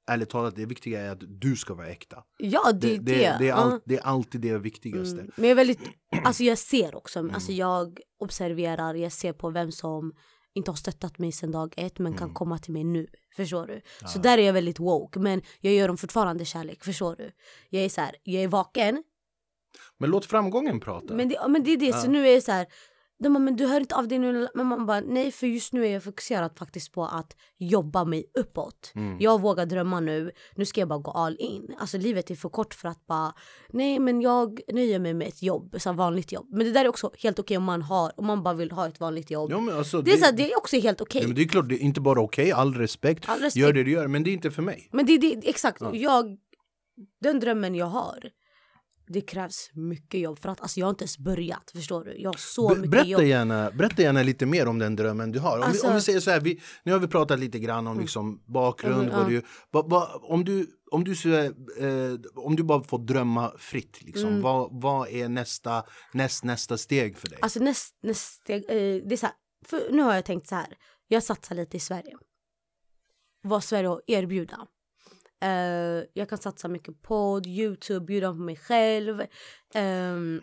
Ärligt talat, det viktiga är att du ska vara äkta. Ja det Det, är det, det. det, är, Ja. all, det är alltid det viktigaste. Mm. Men jag är väldigt, alltså jag ser också, alltså jag observerar, jag ser på vem som inte har stöttat mig sedan dag ett men kan komma till mig nu. Förstår du? Så där är jag väldigt woke men jag gör dem fortfarande kärlek, förstår du? Jag är så här, jag är vaken Men låt framgången prata. men det, men det är det, så nu är jag så här de bara, men du hör inte av dig nu, men man bara nej för just nu är jag fokuserad faktiskt på att jobba mig uppåt. Jag vågar drömma nu, nu ska jag bara gå all in. Alltså livet är för kort för att bara, nej men jag nöjer mig med ett jobb, så vanligt jobb. Men det där är också helt okej om man har, om man bara vill ha ett vanligt jobb. ja, alltså, det, är så det är också helt okej. ja, men det är klart, det är inte bara okej, all, respekt. All respekt. Gör det du gör, men det är inte för mig. Men det är exakt, jag, den drömmen jag har, det krävs mycket jobb för att alltså jag har inte ens börjat, förstår du? Jag har så mycket berätta, jobb. gärna, berätta gärna lite mer om den drömmen du har. Om, vi, Alltså- Mm. om vi säger så här, vi, nu har vi pratat lite grann om liksom bakgrund. vad du, vad, vad, om, du, om, du, eh, om du bara får drömma fritt, liksom, Mm. vad, vad är nästa, näst, nästa steg för dig? Alltså näst, näst steg, eh, det är så här, nu har jag tänkt så här. Jag satsar lite i Sverige. Vad Sverige har att erbjuda. Eh, jag kan satsa mycket på Youtube, bjuda på mig själv. Ehm,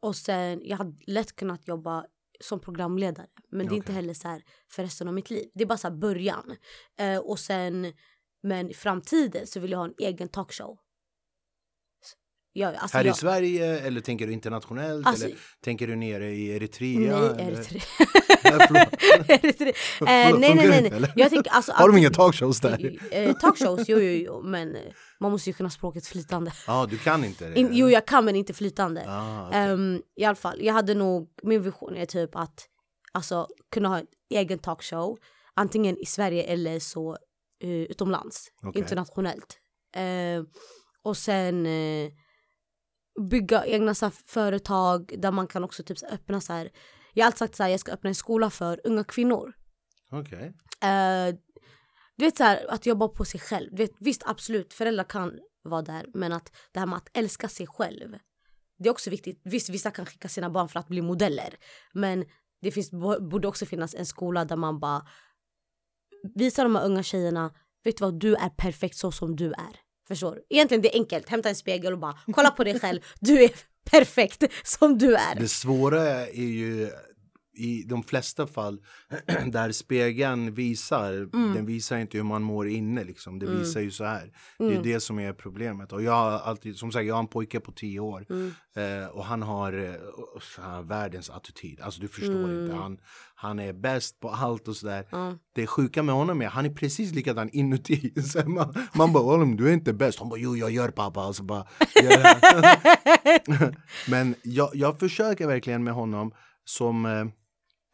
och sen, jag hade lätt kunnat jobba som programledare. Men det är inte heller så här för resten av mitt liv. Det är bara så början. Eh, och sen, men i framtiden så vill jag ha en egen talkshow. Jag, alltså Här jag, i Sverige eller tänker du internationellt? Alltså- eller tänker du nere i Eritrea? Nej? Eritrea. [LAUGHS] Eritrea. [LAUGHS] Eh, nej, nej, nej, nej. Jag tänker alltså Har de inga talkshows där? Eh, talkshows, jo, jo, jo, men eh, man måste ju kunna språket flytande. Ja, du kan inte det? In, jo, jag kan men inte flytande. Ah, okej. Ehm, I alla fall, jag hade nog, min vision är typ att alltså, kunna ha en egen talkshow. antingen i Sverige eller så eh, utomlands, Okej. internationellt. Eh, och sen eh, bygga egna så här, företag där man kan också typ så här, öppna så här. Jag har alltid sagt så här, jag ska öppna en skola för unga kvinnor. Okej. Eh, du vet så här, att jobba på sig själv. Du vet, visst absolut, föräldrar kan vara där. Men att det här med att älska sig själv. Det är också viktigt. Visst, vissa kan skicka sina barn för att bli modeller. Men det finns, borde också finnas en skola där man bara visar de här unga tjejerna, vet du vad, du är perfekt så som du är. Förstår du? Egentligen det är enkelt, hämta en spegel och bara kolla på dig själv. Du är perfekt som du är. Det svåra är ju i de flesta fall [CLEARS THROAT] där spegeln visar, Mm. den visar inte hur man mår inne liksom. Det visar ju så här. Det är Mm. det som är problemet. Och jag har alltid, som sagt, jag har en pojke på tio år. Mm. Eh, och han har, har världens attityd. Alltså du förstår Mm. inte. Han, han är bäst på allt och sådär. Ja. Det sjuka med honom är, han är precis likadan inuti. [LAUGHS] Så man, man bara, "Olim, du är inte bäst. Han bara, jo jag gör pappa. Alltså bara. [LAUGHS] [LAUGHS] Men jag, jag försöker verkligen med honom som eh,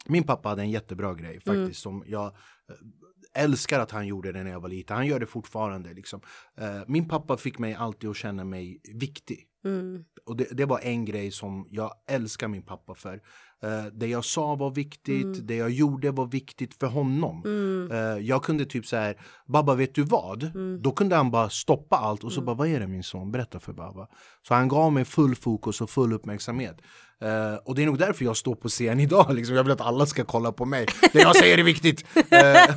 min pappa hade en jättebra grej faktiskt som jag eh, älskar att han gjorde det när jag var liten. Han gör det fortfarande liksom. Eh, min pappa fick mig alltid att känna mig viktig. Mm. Och det, det var en grej som jag älskar min pappa för. Eh, det jag sa var viktigt, det jag gjorde var viktigt för honom. Mm. Jag kunde typ så här, Babba vet du vad? Då kunde han bara stoppa allt och så bara, vad är det min son? Berätta för Babba. Så han gav mig full fokus och full uppmärksamhet. Eh, och det är nog därför jag står på scen [LAUGHS] idag, liksom. jag vill att alla ska kolla på mig. Det jag säger är viktigt! Eh,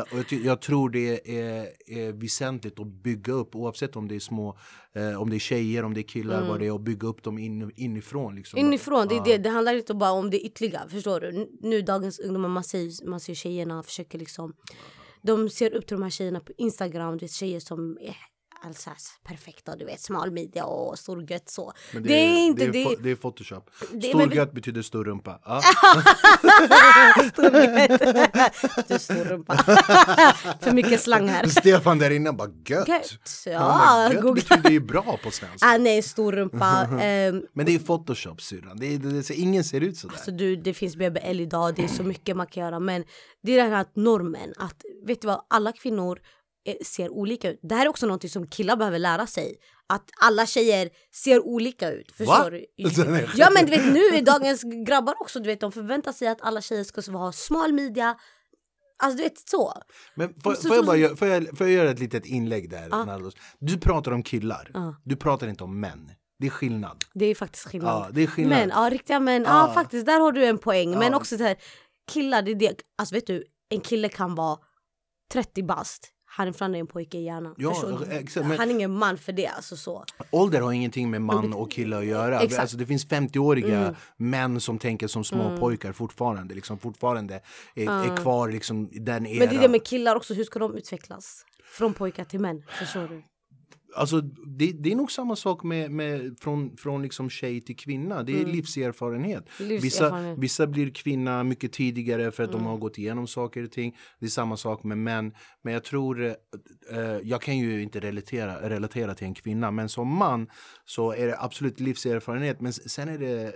[LAUGHS] och jag, jag tror det är, är väsentligt att bygga upp, oavsett om det är små, eh, om det är tjejer, om det är killar, vad det är, att bygga upp dem in, inifrån. Liksom. Inifrån, det, det, det handlar inte bara om det ytliga, förstår du? Nu dagens ungdomar, man ser, man ser tjejerna försöker liksom De ser upp till de här tjejerna på Instagram, du vet tjejer som är alltså perfekta, du vet smal midja och stor gött så. Men det, är inte det. Är, det. det är photoshop. Det- Stor men vi- gött betyder stor rumpa. Ja. [LAUGHS] stor gött. du stor rumpa. [LAUGHS] För mycket slang här. Stefan där inne bara gött. Gött, ja, Ja, gött betyder ju bra på svenska. Ah, nej, stor rumpa. [LAUGHS] Ehm, Men det är photoshop syrran. Det det, det, ingen ser ut. Så du, det finns BBL idag, det är så mycket man kan göra. Men det är den här normen att, vet du vad, alla kvinnor ser olika ut. Det här är också något som killar behöver lära sig. Att alla tjejer ser olika ut. Förstår Va? du? [LAUGHS] Ja men du vet nu är dagens grabbar också, du vet de förväntar sig att alla tjejer ska ha smal midja. Alltså du vet så. Men får, Så- får, jag bara, får, jag, får jag göra ett litet inlägg där? Nardos? Du pratar om killar. Ja. Du pratar inte om män. Det är skillnad. Det är faktiskt skillnad. Ja, det är skillnad. Men, ja riktiga män, ja. Faktiskt där har du en poäng. Men också så här, killar, det är det, alltså vet du, en kille kan vara 30 bast. Han är en pojke i hjärnan. Ja, du? exakt, men- Han är ingen man för det, alltså så. Ålder har ingenting med man och kille att göra. Exakt. Alltså, det finns 50-åriga Mm. män som tänker som små pojkar fortfarande. Liksom, fortfarande är, är kvar liksom, den eran. Men det är det med killar också, hur ska de utvecklas? Från pojkar till män, förstår du? Alltså, det, det är nog samma sak med, med från, från liksom tjej till kvinna. Det är livserfarenhet. Vissa, Mm. Livserfarenhet. vissa blir kvinna mycket tidigare för att Mm. de har gått igenom saker och ting. Det är samma sak med män. Men jag tror, eh, eh, jag kan ju inte relatera, relatera till en kvinna. Men som man så är det absolut livserfarenhet. Men sen är det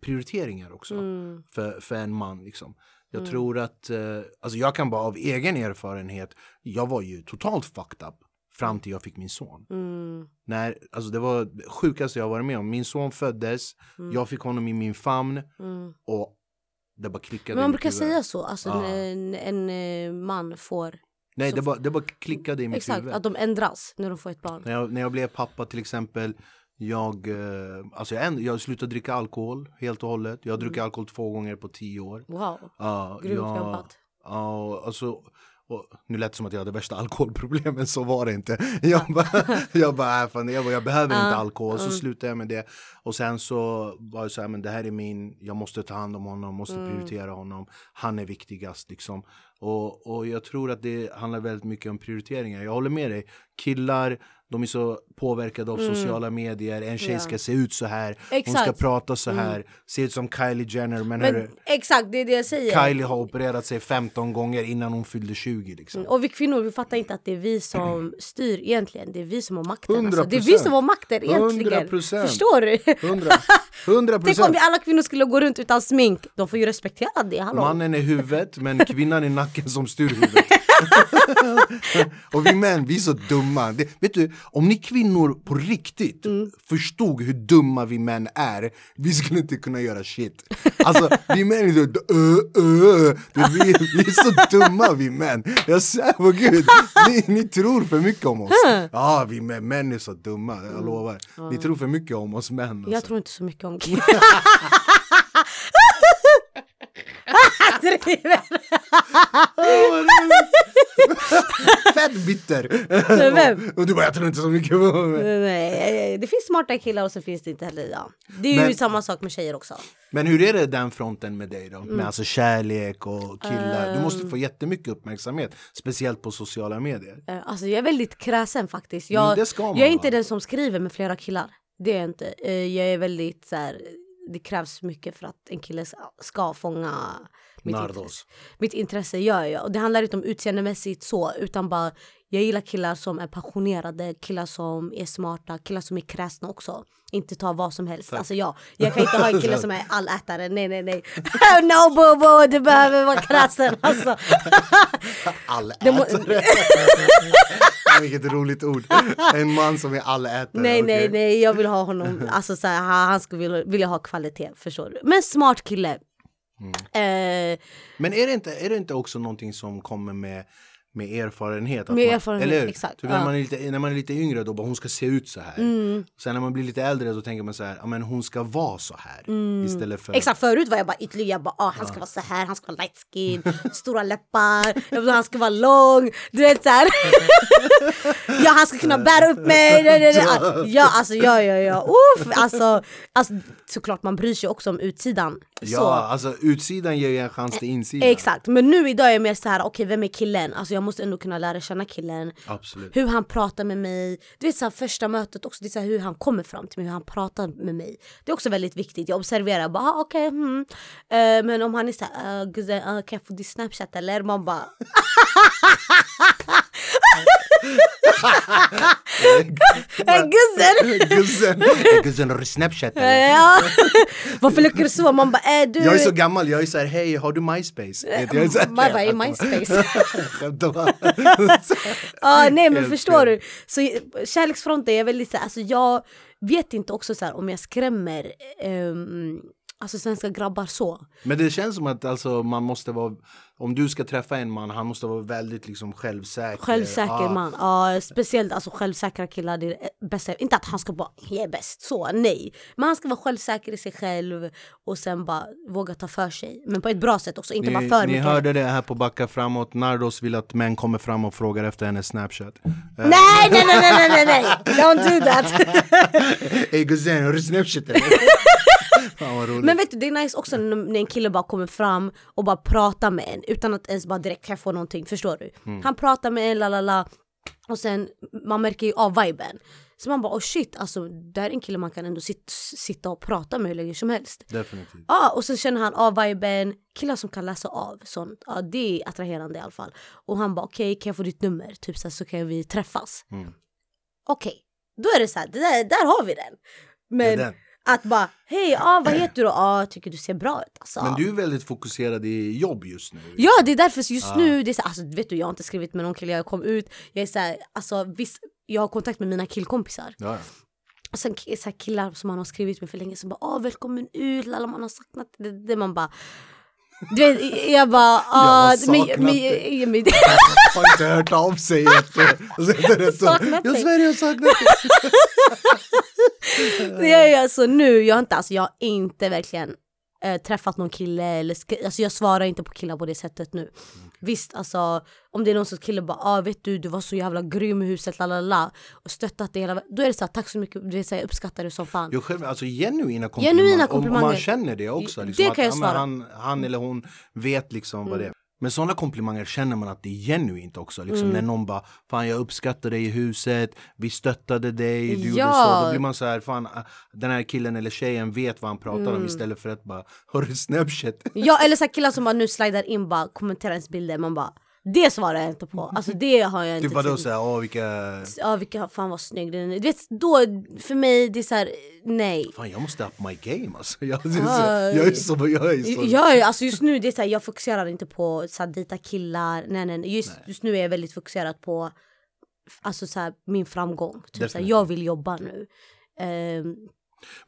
prioriteringar också Mm. för, för en man. Liksom. Jag tror att, eh, alltså jag kan bara av egen erfarenhet, jag var ju totalt fucked up fram till jag fick min son. Mm. När, alltså det var det sjukaste jag varit med om. Min son föddes, jag fick honom i min famn Mm. och det bara klickade. Men man brukar huvud. säga så, alltså Ja. en, en, eh, man får... Nej, det bara, det bara klickade i mitt Exakt, huvud. att de ändras när de får ett barn. När jag, när jag blev pappa till exempel, jag, eh, alltså jag, änd- jag slutade dricka alkohol helt och hållet. Jag har druckit alkohol två gånger på tio år. Wow, Ja, grymt jag- jobbat. Ja, och alltså, och nu lät det som att jag hade värsta alkoholproblemen, så var det inte. Jag bara, jag, bara, äh, fan, jag, bara jag behöver inte alkohol, så slutade jag med det. Och sen så var det så här, men det här är min, jag måste ta hand om honom, måste prioritera honom. Han är viktigast liksom. Och, och jag tror att det handlar väldigt mycket om prioriteringar. Jag håller med dig, killar, de är så påverkade av sociala medier, en tjej Mm. Ja. ska se ut så här, hon ska Exakt. prata så här, se ut som Kylie Jenner men, Men hörru, exakt, det är det jag säger. Kylie har opererat sig 15 gånger innan hon fyllde 20 liksom. Och vi kvinnor vi fattar inte att det är vi som [CLEARS THROAT] styr egentligen. Det är vi som har makten. Alltså. Det är 100%. vi som har makten egentligen. 100%. Förstår du? 100, 100 Tänk om vi alla kvinnor skulle gå runt utan smink. De får ju respektera det. Hallå? Mannen är huvudet men kvinnan är nacken som styr huvudet. [LAUGHS] och vi män, vi är så dumma. Det, vet du, om ni kvinnor på riktigt Mm. förstod hur dumma vi män är, vi skulle inte kunna göra shit. Alltså, vi män är så, ö. Du, vi, vi är så dumma vi män. Jag svär på gud, ni, ni tror för mycket om oss. Ja, vi män, män är så dumma, jag lovar. Ni tror för mycket om oss män. Alltså. Jag tror inte så mycket om [LAUGHS] killar. Driver. Fett bitter! Vem? Och du bara, jag tror inte så mycket på mig. Nej, det finns smarta killar och så finns det inte heller. Ja. Det är ju Men- samma sak med tjejer också. Men hur är det den fronten med dig då? Mm. Med alltså kärlek och killar? Du måste få Ehm. jättemycket uppmärksamhet, speciellt på sociala medier. Eh, Alltså jag är väldigt kräsen faktiskt. Jag, man jag är inte vara. den som skriver med flera killar. Det är jag inte. Eh, Jag är väldigt så här, det krävs mycket för att en kille ska fånga mitt Nardos. intresse. Mitt intresse gör jag. Och det handlar inte om utseendemässigt så, utan bara jag gillar killar som är passionerade, killar som är smarta, killar som är kräsna också. Inte ta vad som helst. Alltså jag, jag kan inte ha en kille som är allätare, nej nej nej. [LAUGHS] no bobo, du behöver vara kräsen alltså. [LAUGHS] Allätare! [LAUGHS] Vilket roligt ord. En man som är allätare. Nej nej okej. nej jag vill ha honom, alltså så här, han, han skulle vilja, vilja ha kvalitet förstår du. Men smart kille. Mm. Eh, Men är det, inte, är det inte också någonting som kommer med med erfarenhet. Med man, erfarenhet, eller exakt, Typ när, ja. man är lite, när man är lite yngre då bara hon ska se ut så här. Mm. Sen när man blir lite äldre då tänker man så här, ja men hon ska vara så här. Istället för... Mm. Exakt förut var jag bara ytlig, jag bara ah, han ska vara så här, han ska vara light skin, [LAUGHS] stora läppar, vill, han ska vara lång, du vet såhär. [LAUGHS] ja han ska kunna bära upp mig. det. Ja alltså ja ja ja, Uff, alltså, alltså såklart man bryr sig också om utsidan. Ja, Så. alltså utsidan ger ju en chans till insidan. Exakt, men nu idag är jag mer så här, okej vem är killen? Alltså jag måste ändå kunna lära känna killen. Absolut. Hur han pratar med mig. Du vet så här, första mötet också, det är så här, hur han kommer fram till mig, hur han pratar med mig. Det är också väldigt viktigt. Jag observerar bara, ah, okej, hmm. Eh, men om han är så här, uh, uh, kan jag få din snapchat eller? Man bara, [LAUGHS] "Eh, har du snapchat Eh, eller? ja. Varför lyckades du så? Man bara, äh, du... Jag är så gammal, jag är såhär, hej har du MySpace? Är här- Man bara, i MySpace. [LAUGHS] Ja nej men förstår du? Så eh, kärleksfronten är väldigt såhär, alltså jag vet inte också så om jag skrämmer ehm, alltså svenska grabbar så. Men det känns som att alltså, man måste vara, om du ska träffa en man, han måste vara väldigt liksom självsäker. Självsäker Ja. man, ja speciellt alltså självsäkra killar, det är det bästa. Inte att han ska bara, jag är bäst, så nej. Men han ska vara självsäker i sig själv och sen bara våga ta för sig. Men på ett bra sätt också, inte Ni, för ni mycket. hörde det här på Backa framåt, Nardos vill att män kommer fram och frågar efter hennes snapchat. Nej nej nej nej nej nej, don't do that! [LAUGHS] Ey guzzen, har du snapchat eller? [LAUGHS] Fan. Men vet du, det är nice också när en kille bara kommer fram och bara pratar med en utan att ens bara direkt få någonting, förstår du? Mm. Han pratar med en, la la la och sen man märker ju av viben. Så man bara oh shit, alltså det här är en kille man kan ändå sit, sitta och prata med hur länge som helst. Definitivt. Ja, och så känner han av viben, killar som kan läsa av sånt, ja det är attraherande i alla fall. Och han bara okej, kan jag få ditt nummer? Typ så, här, så kan vi träffas. Mm. Okej, då är det så här, det där, där har vi den. Det är Men den. Att bara, hej, ah, vad heter du? Ah, jag tycker du ser bra ut. Alltså. Men du är väldigt fokuserad i jobb just nu. Ja, det är därför just nu, det är så, alltså, vet du, jag har inte skrivit med någon kille, jag kom ut, jag är så här, alltså viss, jag har kontakt med mina killkompisar. Ja, ja. Och sen så killar som man har skrivit med för länge som bara, åh välkommen ut, lalla man har saknat det, det man bara du vet, jag bara, [LAUGHS] har ah, men, saknat men, det. men, [LAUGHS] Har inte hört av sig så, [LAUGHS] Saknat Jag dig. svär jag har saknat dig. det är jag alltså nu, jag har inte, alltså jag har inte verkligen eh, träffat någon kille eller skri- alltså jag svarar inte på killar på det sättet nu. Visst alltså om det är någon sorts kille bara ah, vet du du var så jävla grym i huset la la la och stöttat det hela då är det så här, tack så mycket, du vet, så här, jag uppskattar det som fan. Jag själv, alltså genuina komplimanger. Genuina Om- Om man komplimanger. känner det också. Det Liksom, kan att, jag svara. Han, han eller hon vet liksom vad det är. Men sådana komplimanger känner man att det är genuint också. Liksom, När någon bara Fan jag uppskattar dig i huset, vi stöttade dig, du gjorde Ja. så. Då blir man så här, fan ah, den här killen eller tjejen vet vad han pratar om istället för att bara Har du snapchat? Ja eller så här killar som bara nu slidar in bara kommenterar ens bilder, man bara det svarar jag inte på. Alltså det har jag inte Typ vadå såhär, åh vilka Ja vilka, fan vad snygg den är. Du vet då, för mig det är såhär, nej. Fan jag måste up my game alltså. Jag, jag, jag är så, jag är så. Ja, ja, alltså just nu det är så här, jag fokuserar inte på så här, dejta killar, nej, nej, nej. Just, just nu är jag väldigt fokuserad på alltså, så här, min framgång. Typ, så här, Definitivt. jag vill jobba nu. Ehm,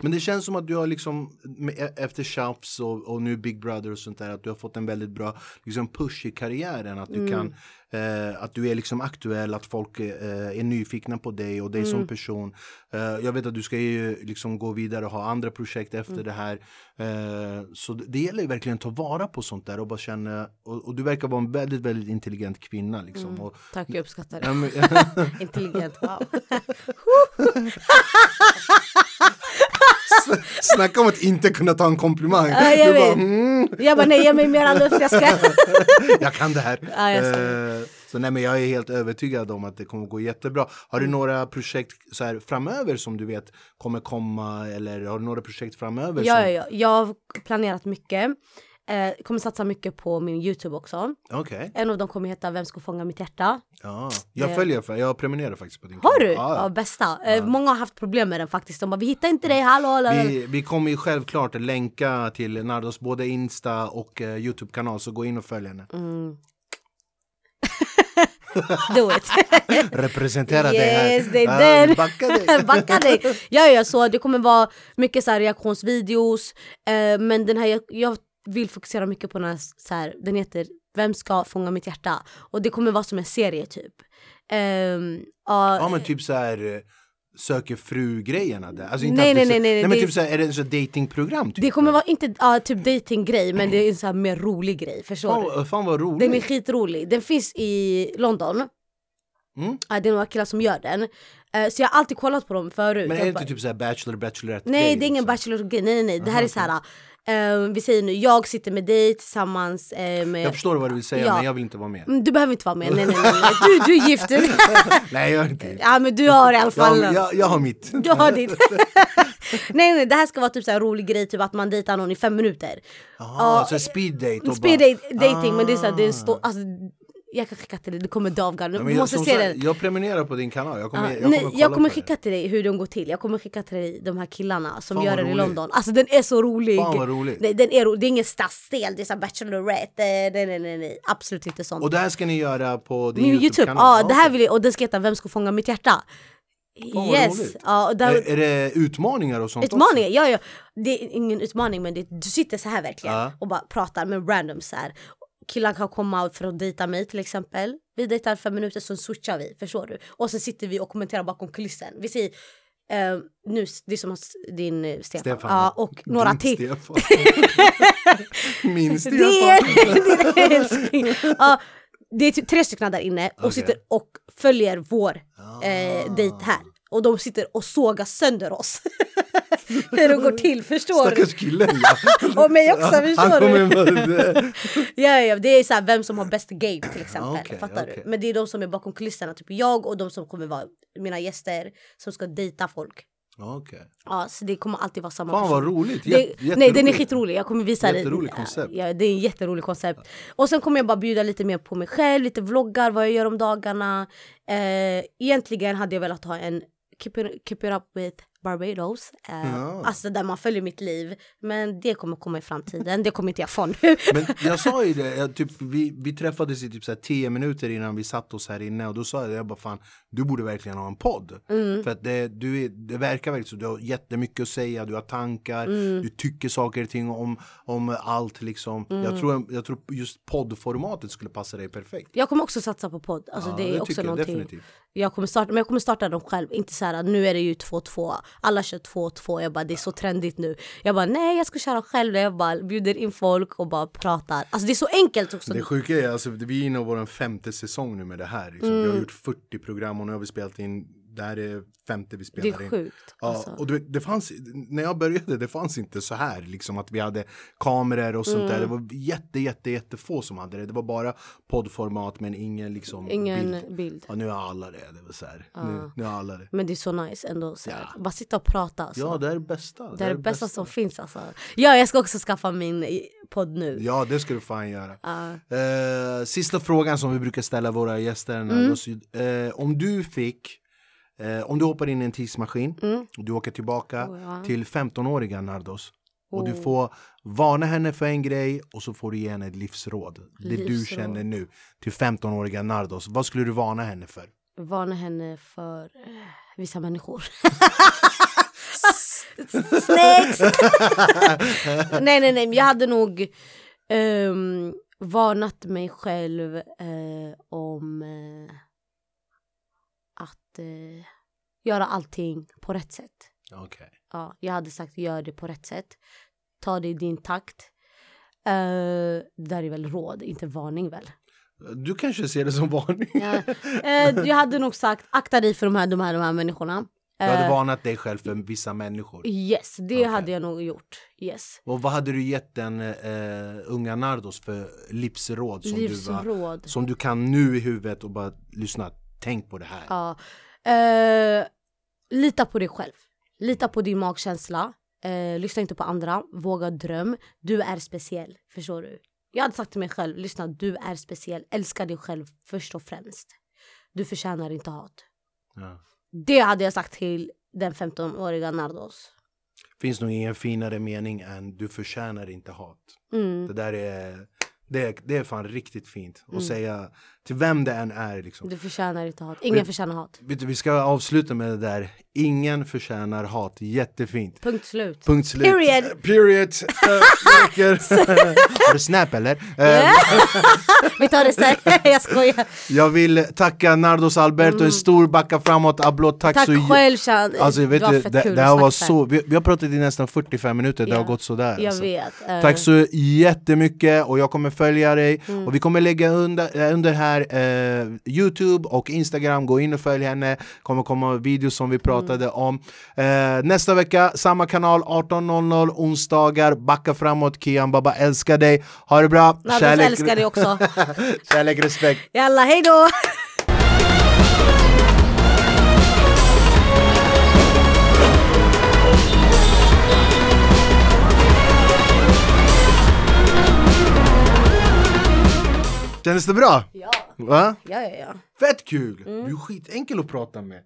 Men det känns som att du har liksom e- efter Chaps och, och nu Big Brother och sånt där att du har fått en väldigt bra liksom push i karriären att du kan eh, att du är liksom aktuell att folk eh, är nyfikna på dig och dig som person. Eh, jag vet att du ska ju liksom gå vidare och ha andra projekt efter det här. Eh, så det, gäller ju verkligen att ta vara på sånt där och bara känna och, och du verkar vara en väldigt väldigt intelligent kvinna liksom. Och, tack, jag uppskattar det. [LAUGHS] Intelligent, wow. [LAUGHS] [LAUGHS] snacka om att inte kunna ta en komplimang. Ja, jag du bara, mm. Jag bara nej, ge mig mera luft, jag ska. [LAUGHS] jag kan det här. Ja, jag Eh, så nej, men jag är helt övertygad om att det kommer gå jättebra. Har du Mm. några projekt så här, framöver som du vet kommer komma eller har du några projekt framöver? Ja, som... ja, ja, jag har planerat mycket. Eh, kommer satsa mycket på min Youtube också. Okej. En av dem kommer heta Vem ska fånga mitt hjärta? Ja. Jag Det- följer, för- jag prenumererar faktiskt på din Har du? kanal. Ja, bästa. Eh, många har haft problem med den faktiskt. De bara vi hittar inte dig, hallå, hallå. Vi, vi kommer ju självklart länka till Nardos både Insta och eh, Youtube-kanal så gå in och följ henne. Mm. [LAUGHS] Do it. [LAUGHS] Representera dig här. Yes, det är Ja, den. Backa dig. [LAUGHS] Backa dig! Ja, ja, så det kommer vara mycket så här reaktionsvideos, eh, men den här, jag, jag vill fokusera mycket på den här, så här, den heter Vem ska fånga mitt hjärta? Och det kommer vara som en serie typ. Ehm, ja, Ja men typ så här eh, söker fru-grejerna där. Alltså inte Nej, nej, så- nej, nej, men det- typ så här, är det en sån datingprogram? Typ? det kommer vara inte ja, typ datinggrej men det är en så här mer rolig grej, förstår du? Fan, fan vad roligt. Den är skitrolig. Den finns i London. Mm. Ja, det är några killar som gör den. Eh, så jag har alltid kollat på dem förut. Men är det inte typ såhär bachelor, bachelorette Nej grej, det är ingen liksom? bachelor nej nej nej. Det här är så eh, vi säger nu, jag sitter med dig tillsammans eh, med... Jag förstår vad du vill säga Ja. men jag vill inte vara med. Mm, Du behöver inte vara med, nej nej nej. nej. Du, du är gift. [LAUGHS] Nej jag är inte. ja men du har i alla Jag, fall... jag, jag har mitt. [LAUGHS] Du har ditt. [LAUGHS] nej nej det här ska vara typ så här rolig grej, typ att man dejtar någon i fem minuter. Ah, så speed date. Speed bara- date, dating men det är så här, det är Ah. stå, alltså, jag kan skicka till dig, du kommer dö av garv. Ja, Du jag, måste som se sagt, den. jag prenumererar på din kanal. Jag kommer, Ja, jag kommer, nej, jag kommer skicka till dig hur den går till. Jag kommer skicka till dig de här killarna som Fan, gör den i. London. Alltså den är så rolig. Fan, vad roligt. Nej, den är, ro- det är ingen stadsdel, det är så här Bachelorette. eh, Nej, nej, nej, nej. Absolut inte sånt. Och det här ska ni göra på din Min Youtube, Youtube-kanal? ja det här vill jag, och den ska heta Vem ska fånga mitt hjärta? vad yes, ja, där, är, är det utmaningar och sånt Utmaningar, ja, ja. Det är ingen utmaning men det, du sitter så här verkligen Ja. och bara pratar med randoms här. Killar kan komma för att dejta mig till exempel. Vi dejtar fem minuter så switchar vi, förstår du? Och så sitter vi och kommenterar bakom kulissen. Vi säger eh, nu, det är som din eh, Stefan, Stefan. Ja, och några till. Stefan. [LAUGHS] Min Stefan. Det är, [LAUGHS] det är älskling. Ja, det är typ tre stycken där inne och Okej. sitter och följer vår Ah. eh, dejt här. Och de sitter och sågar sönder oss. [LAUGHS] Hur det går till, förstår du? Stackars killen ja. Och mig också, förstår du? [LAUGHS] Ja, ja, det är så här, vem som har bäst game till exempel. Okej, fattar okej. du? Men det är de som är bakom kulisserna, typ jag och de som kommer vara mina gäster som ska dejta folk. Okej. Ja, så det kommer alltid vara samma Fan vad roligt. Det, Jät- nej den är skitrolig, jag kommer visa dig. Jätterolig koncept. Ja, det är en jätterolig koncept. Och sen kommer jag bara bjuda lite mer på mig själv, lite vloggar, vad jag gör om dagarna. Eh, egentligen hade jag velat ha en Keep it, keep it up with Barbados. Eh, Ja. Alltså där man följer mitt liv. Men det kommer komma i framtiden, det kommer inte jag få nu. [LAUGHS] Men jag sa ju det, jag, typ, vi, vi träffades i typ så här 10 minuter innan vi satt oss här inne och då sa jag, jag bara fan, du borde verkligen ha en podd. Mm. För att det, du det verkar verkligen så, du har jättemycket att säga, du har tankar, Mm. du tycker saker och ting om, om allt liksom. Mm. Jag, tror, jag tror just poddformatet skulle passa dig perfekt. Jag kommer också satsa på podd. Alltså Ja, det är det också jag någonting. definitivt. Jag kommer starta, men jag kommer starta dem själv. Inte så här, nu är det ju 2-2. Alla kör 2-2. Jag bara, det är så trendigt nu. Jag bara, nej jag ska köra själv. Jag bara bjuder in folk och bara pratar. Alltså det är så enkelt också. Det sjuka är alltså, vi är inne i vår femte säsong nu med det här. Liksom. Vi Mm. har gjort 40 program och nu har vi spelat in det här är femte vi Det spelar är in. sjukt. Ja, Alltså. och vet, det fanns, när jag började, det fanns inte så här liksom att vi hade kameror och sånt där. Det Mm. var jätte, jätte, jättefå som hade det. Det var bara poddformat men ingen liksom Ingen bild. bild. Ja, nu har alla det. det var så här. nu, nu har alla det. Men det är så nice ändå. Så här. Ja. Bara sitta och prata. Alltså. Ja, det är det bästa. det är det bästa som finns alltså. Ja, jag ska också skaffa min i- podd nu. Ja, det ska du fan göra. Ja. Eh, sista frågan som vi brukar ställa våra gäster. Mm. Nardos. Eh, om du fick, eh, om du hoppar in i en tidsmaskin Mm. och du åker tillbaka Oh, ja. till 15-åriga Nardos och du Oh. får varna henne för en grej och så får du ge henne ett livsråd. Det du Livsråd. känner nu till 15-åriga Nardos. Vad skulle du varna henne för? Varna henne för eh, vissa människor. [LAUGHS] Snakes! [LAUGHS] nej, nej, nej. Jag hade nog ehm, varnat mig själv eh, om eh, att eh, göra allting på rätt sätt. Okej. Ja, jag hade sagt gör det på rätt sätt. Ta det i din takt. Eh, det där är väl råd, inte varning väl? Du kanske ser det som varning. Ja. Eh, jag hade nog sagt akta dig för de här, de här, de här människorna. Du hade Eh, varnat dig själv för vissa människor. Yes, det Okej. hade jag nog gjort. Yes. Och vad hade du gett den eh, unga Nardos för livsråd som, du var, Livsråd. som du kan nu i huvudet och bara lyssna, tänk på det här. Ja. Eh, lita på dig själv. Lita på din magkänsla. Eh, lyssna inte på andra. Våga dröm. Du är speciell. Förstår du? Jag hade sagt till mig själv, lyssna du är speciell. Älska dig själv först och främst. Du förtjänar inte hat. Ja. Det hade jag sagt till den 15-åriga Nardos. Finns nog ingen finare mening än du förtjänar inte hat. Mm. Det där är, det det är fan riktigt fint. Att Mm. säga till vem det än är liksom. Du förtjänar inte hat. Ingen Vet- förtjänar hat. Du, vi ska avsluta med det där. Ingen förtjänar hat. Jättefint. Punkt slut. Punkt slut. Period. Eh, Period. Uh, [LAUGHS] Har du Snap eller? Eh, [LAUGHS] Vi tar det sen. [LAUGHS] jag skojar. jag vill tacka Nardos Alberto, en stor backa framåt, applåd, tack, Tack så själv Chan. Alltså, vet det du, det, det här var så, vi, vi har pratat i nästan 45 minuter, det Ja. har gått sådär. Jag alltså. vet. Tack så jättemycket och jag kommer följa dig Mm. och vi kommer lägga under, under här eh, Youtube och Instagram, gå in och följ henne, kommer komma videos som vi pratade Mm. om. Eh, nästa vecka, samma kanal 18.00 onsdagar, backa framåt, Kian Baba älskar dig, ha det bra, Nardos älskar dig också. [LAUGHS] kärlek, respekt. Jalla, hej då! Kändes det bra? Ja, Va? ja, ja. ja. Fett kul! Mm. Du är skitenkel att prata med.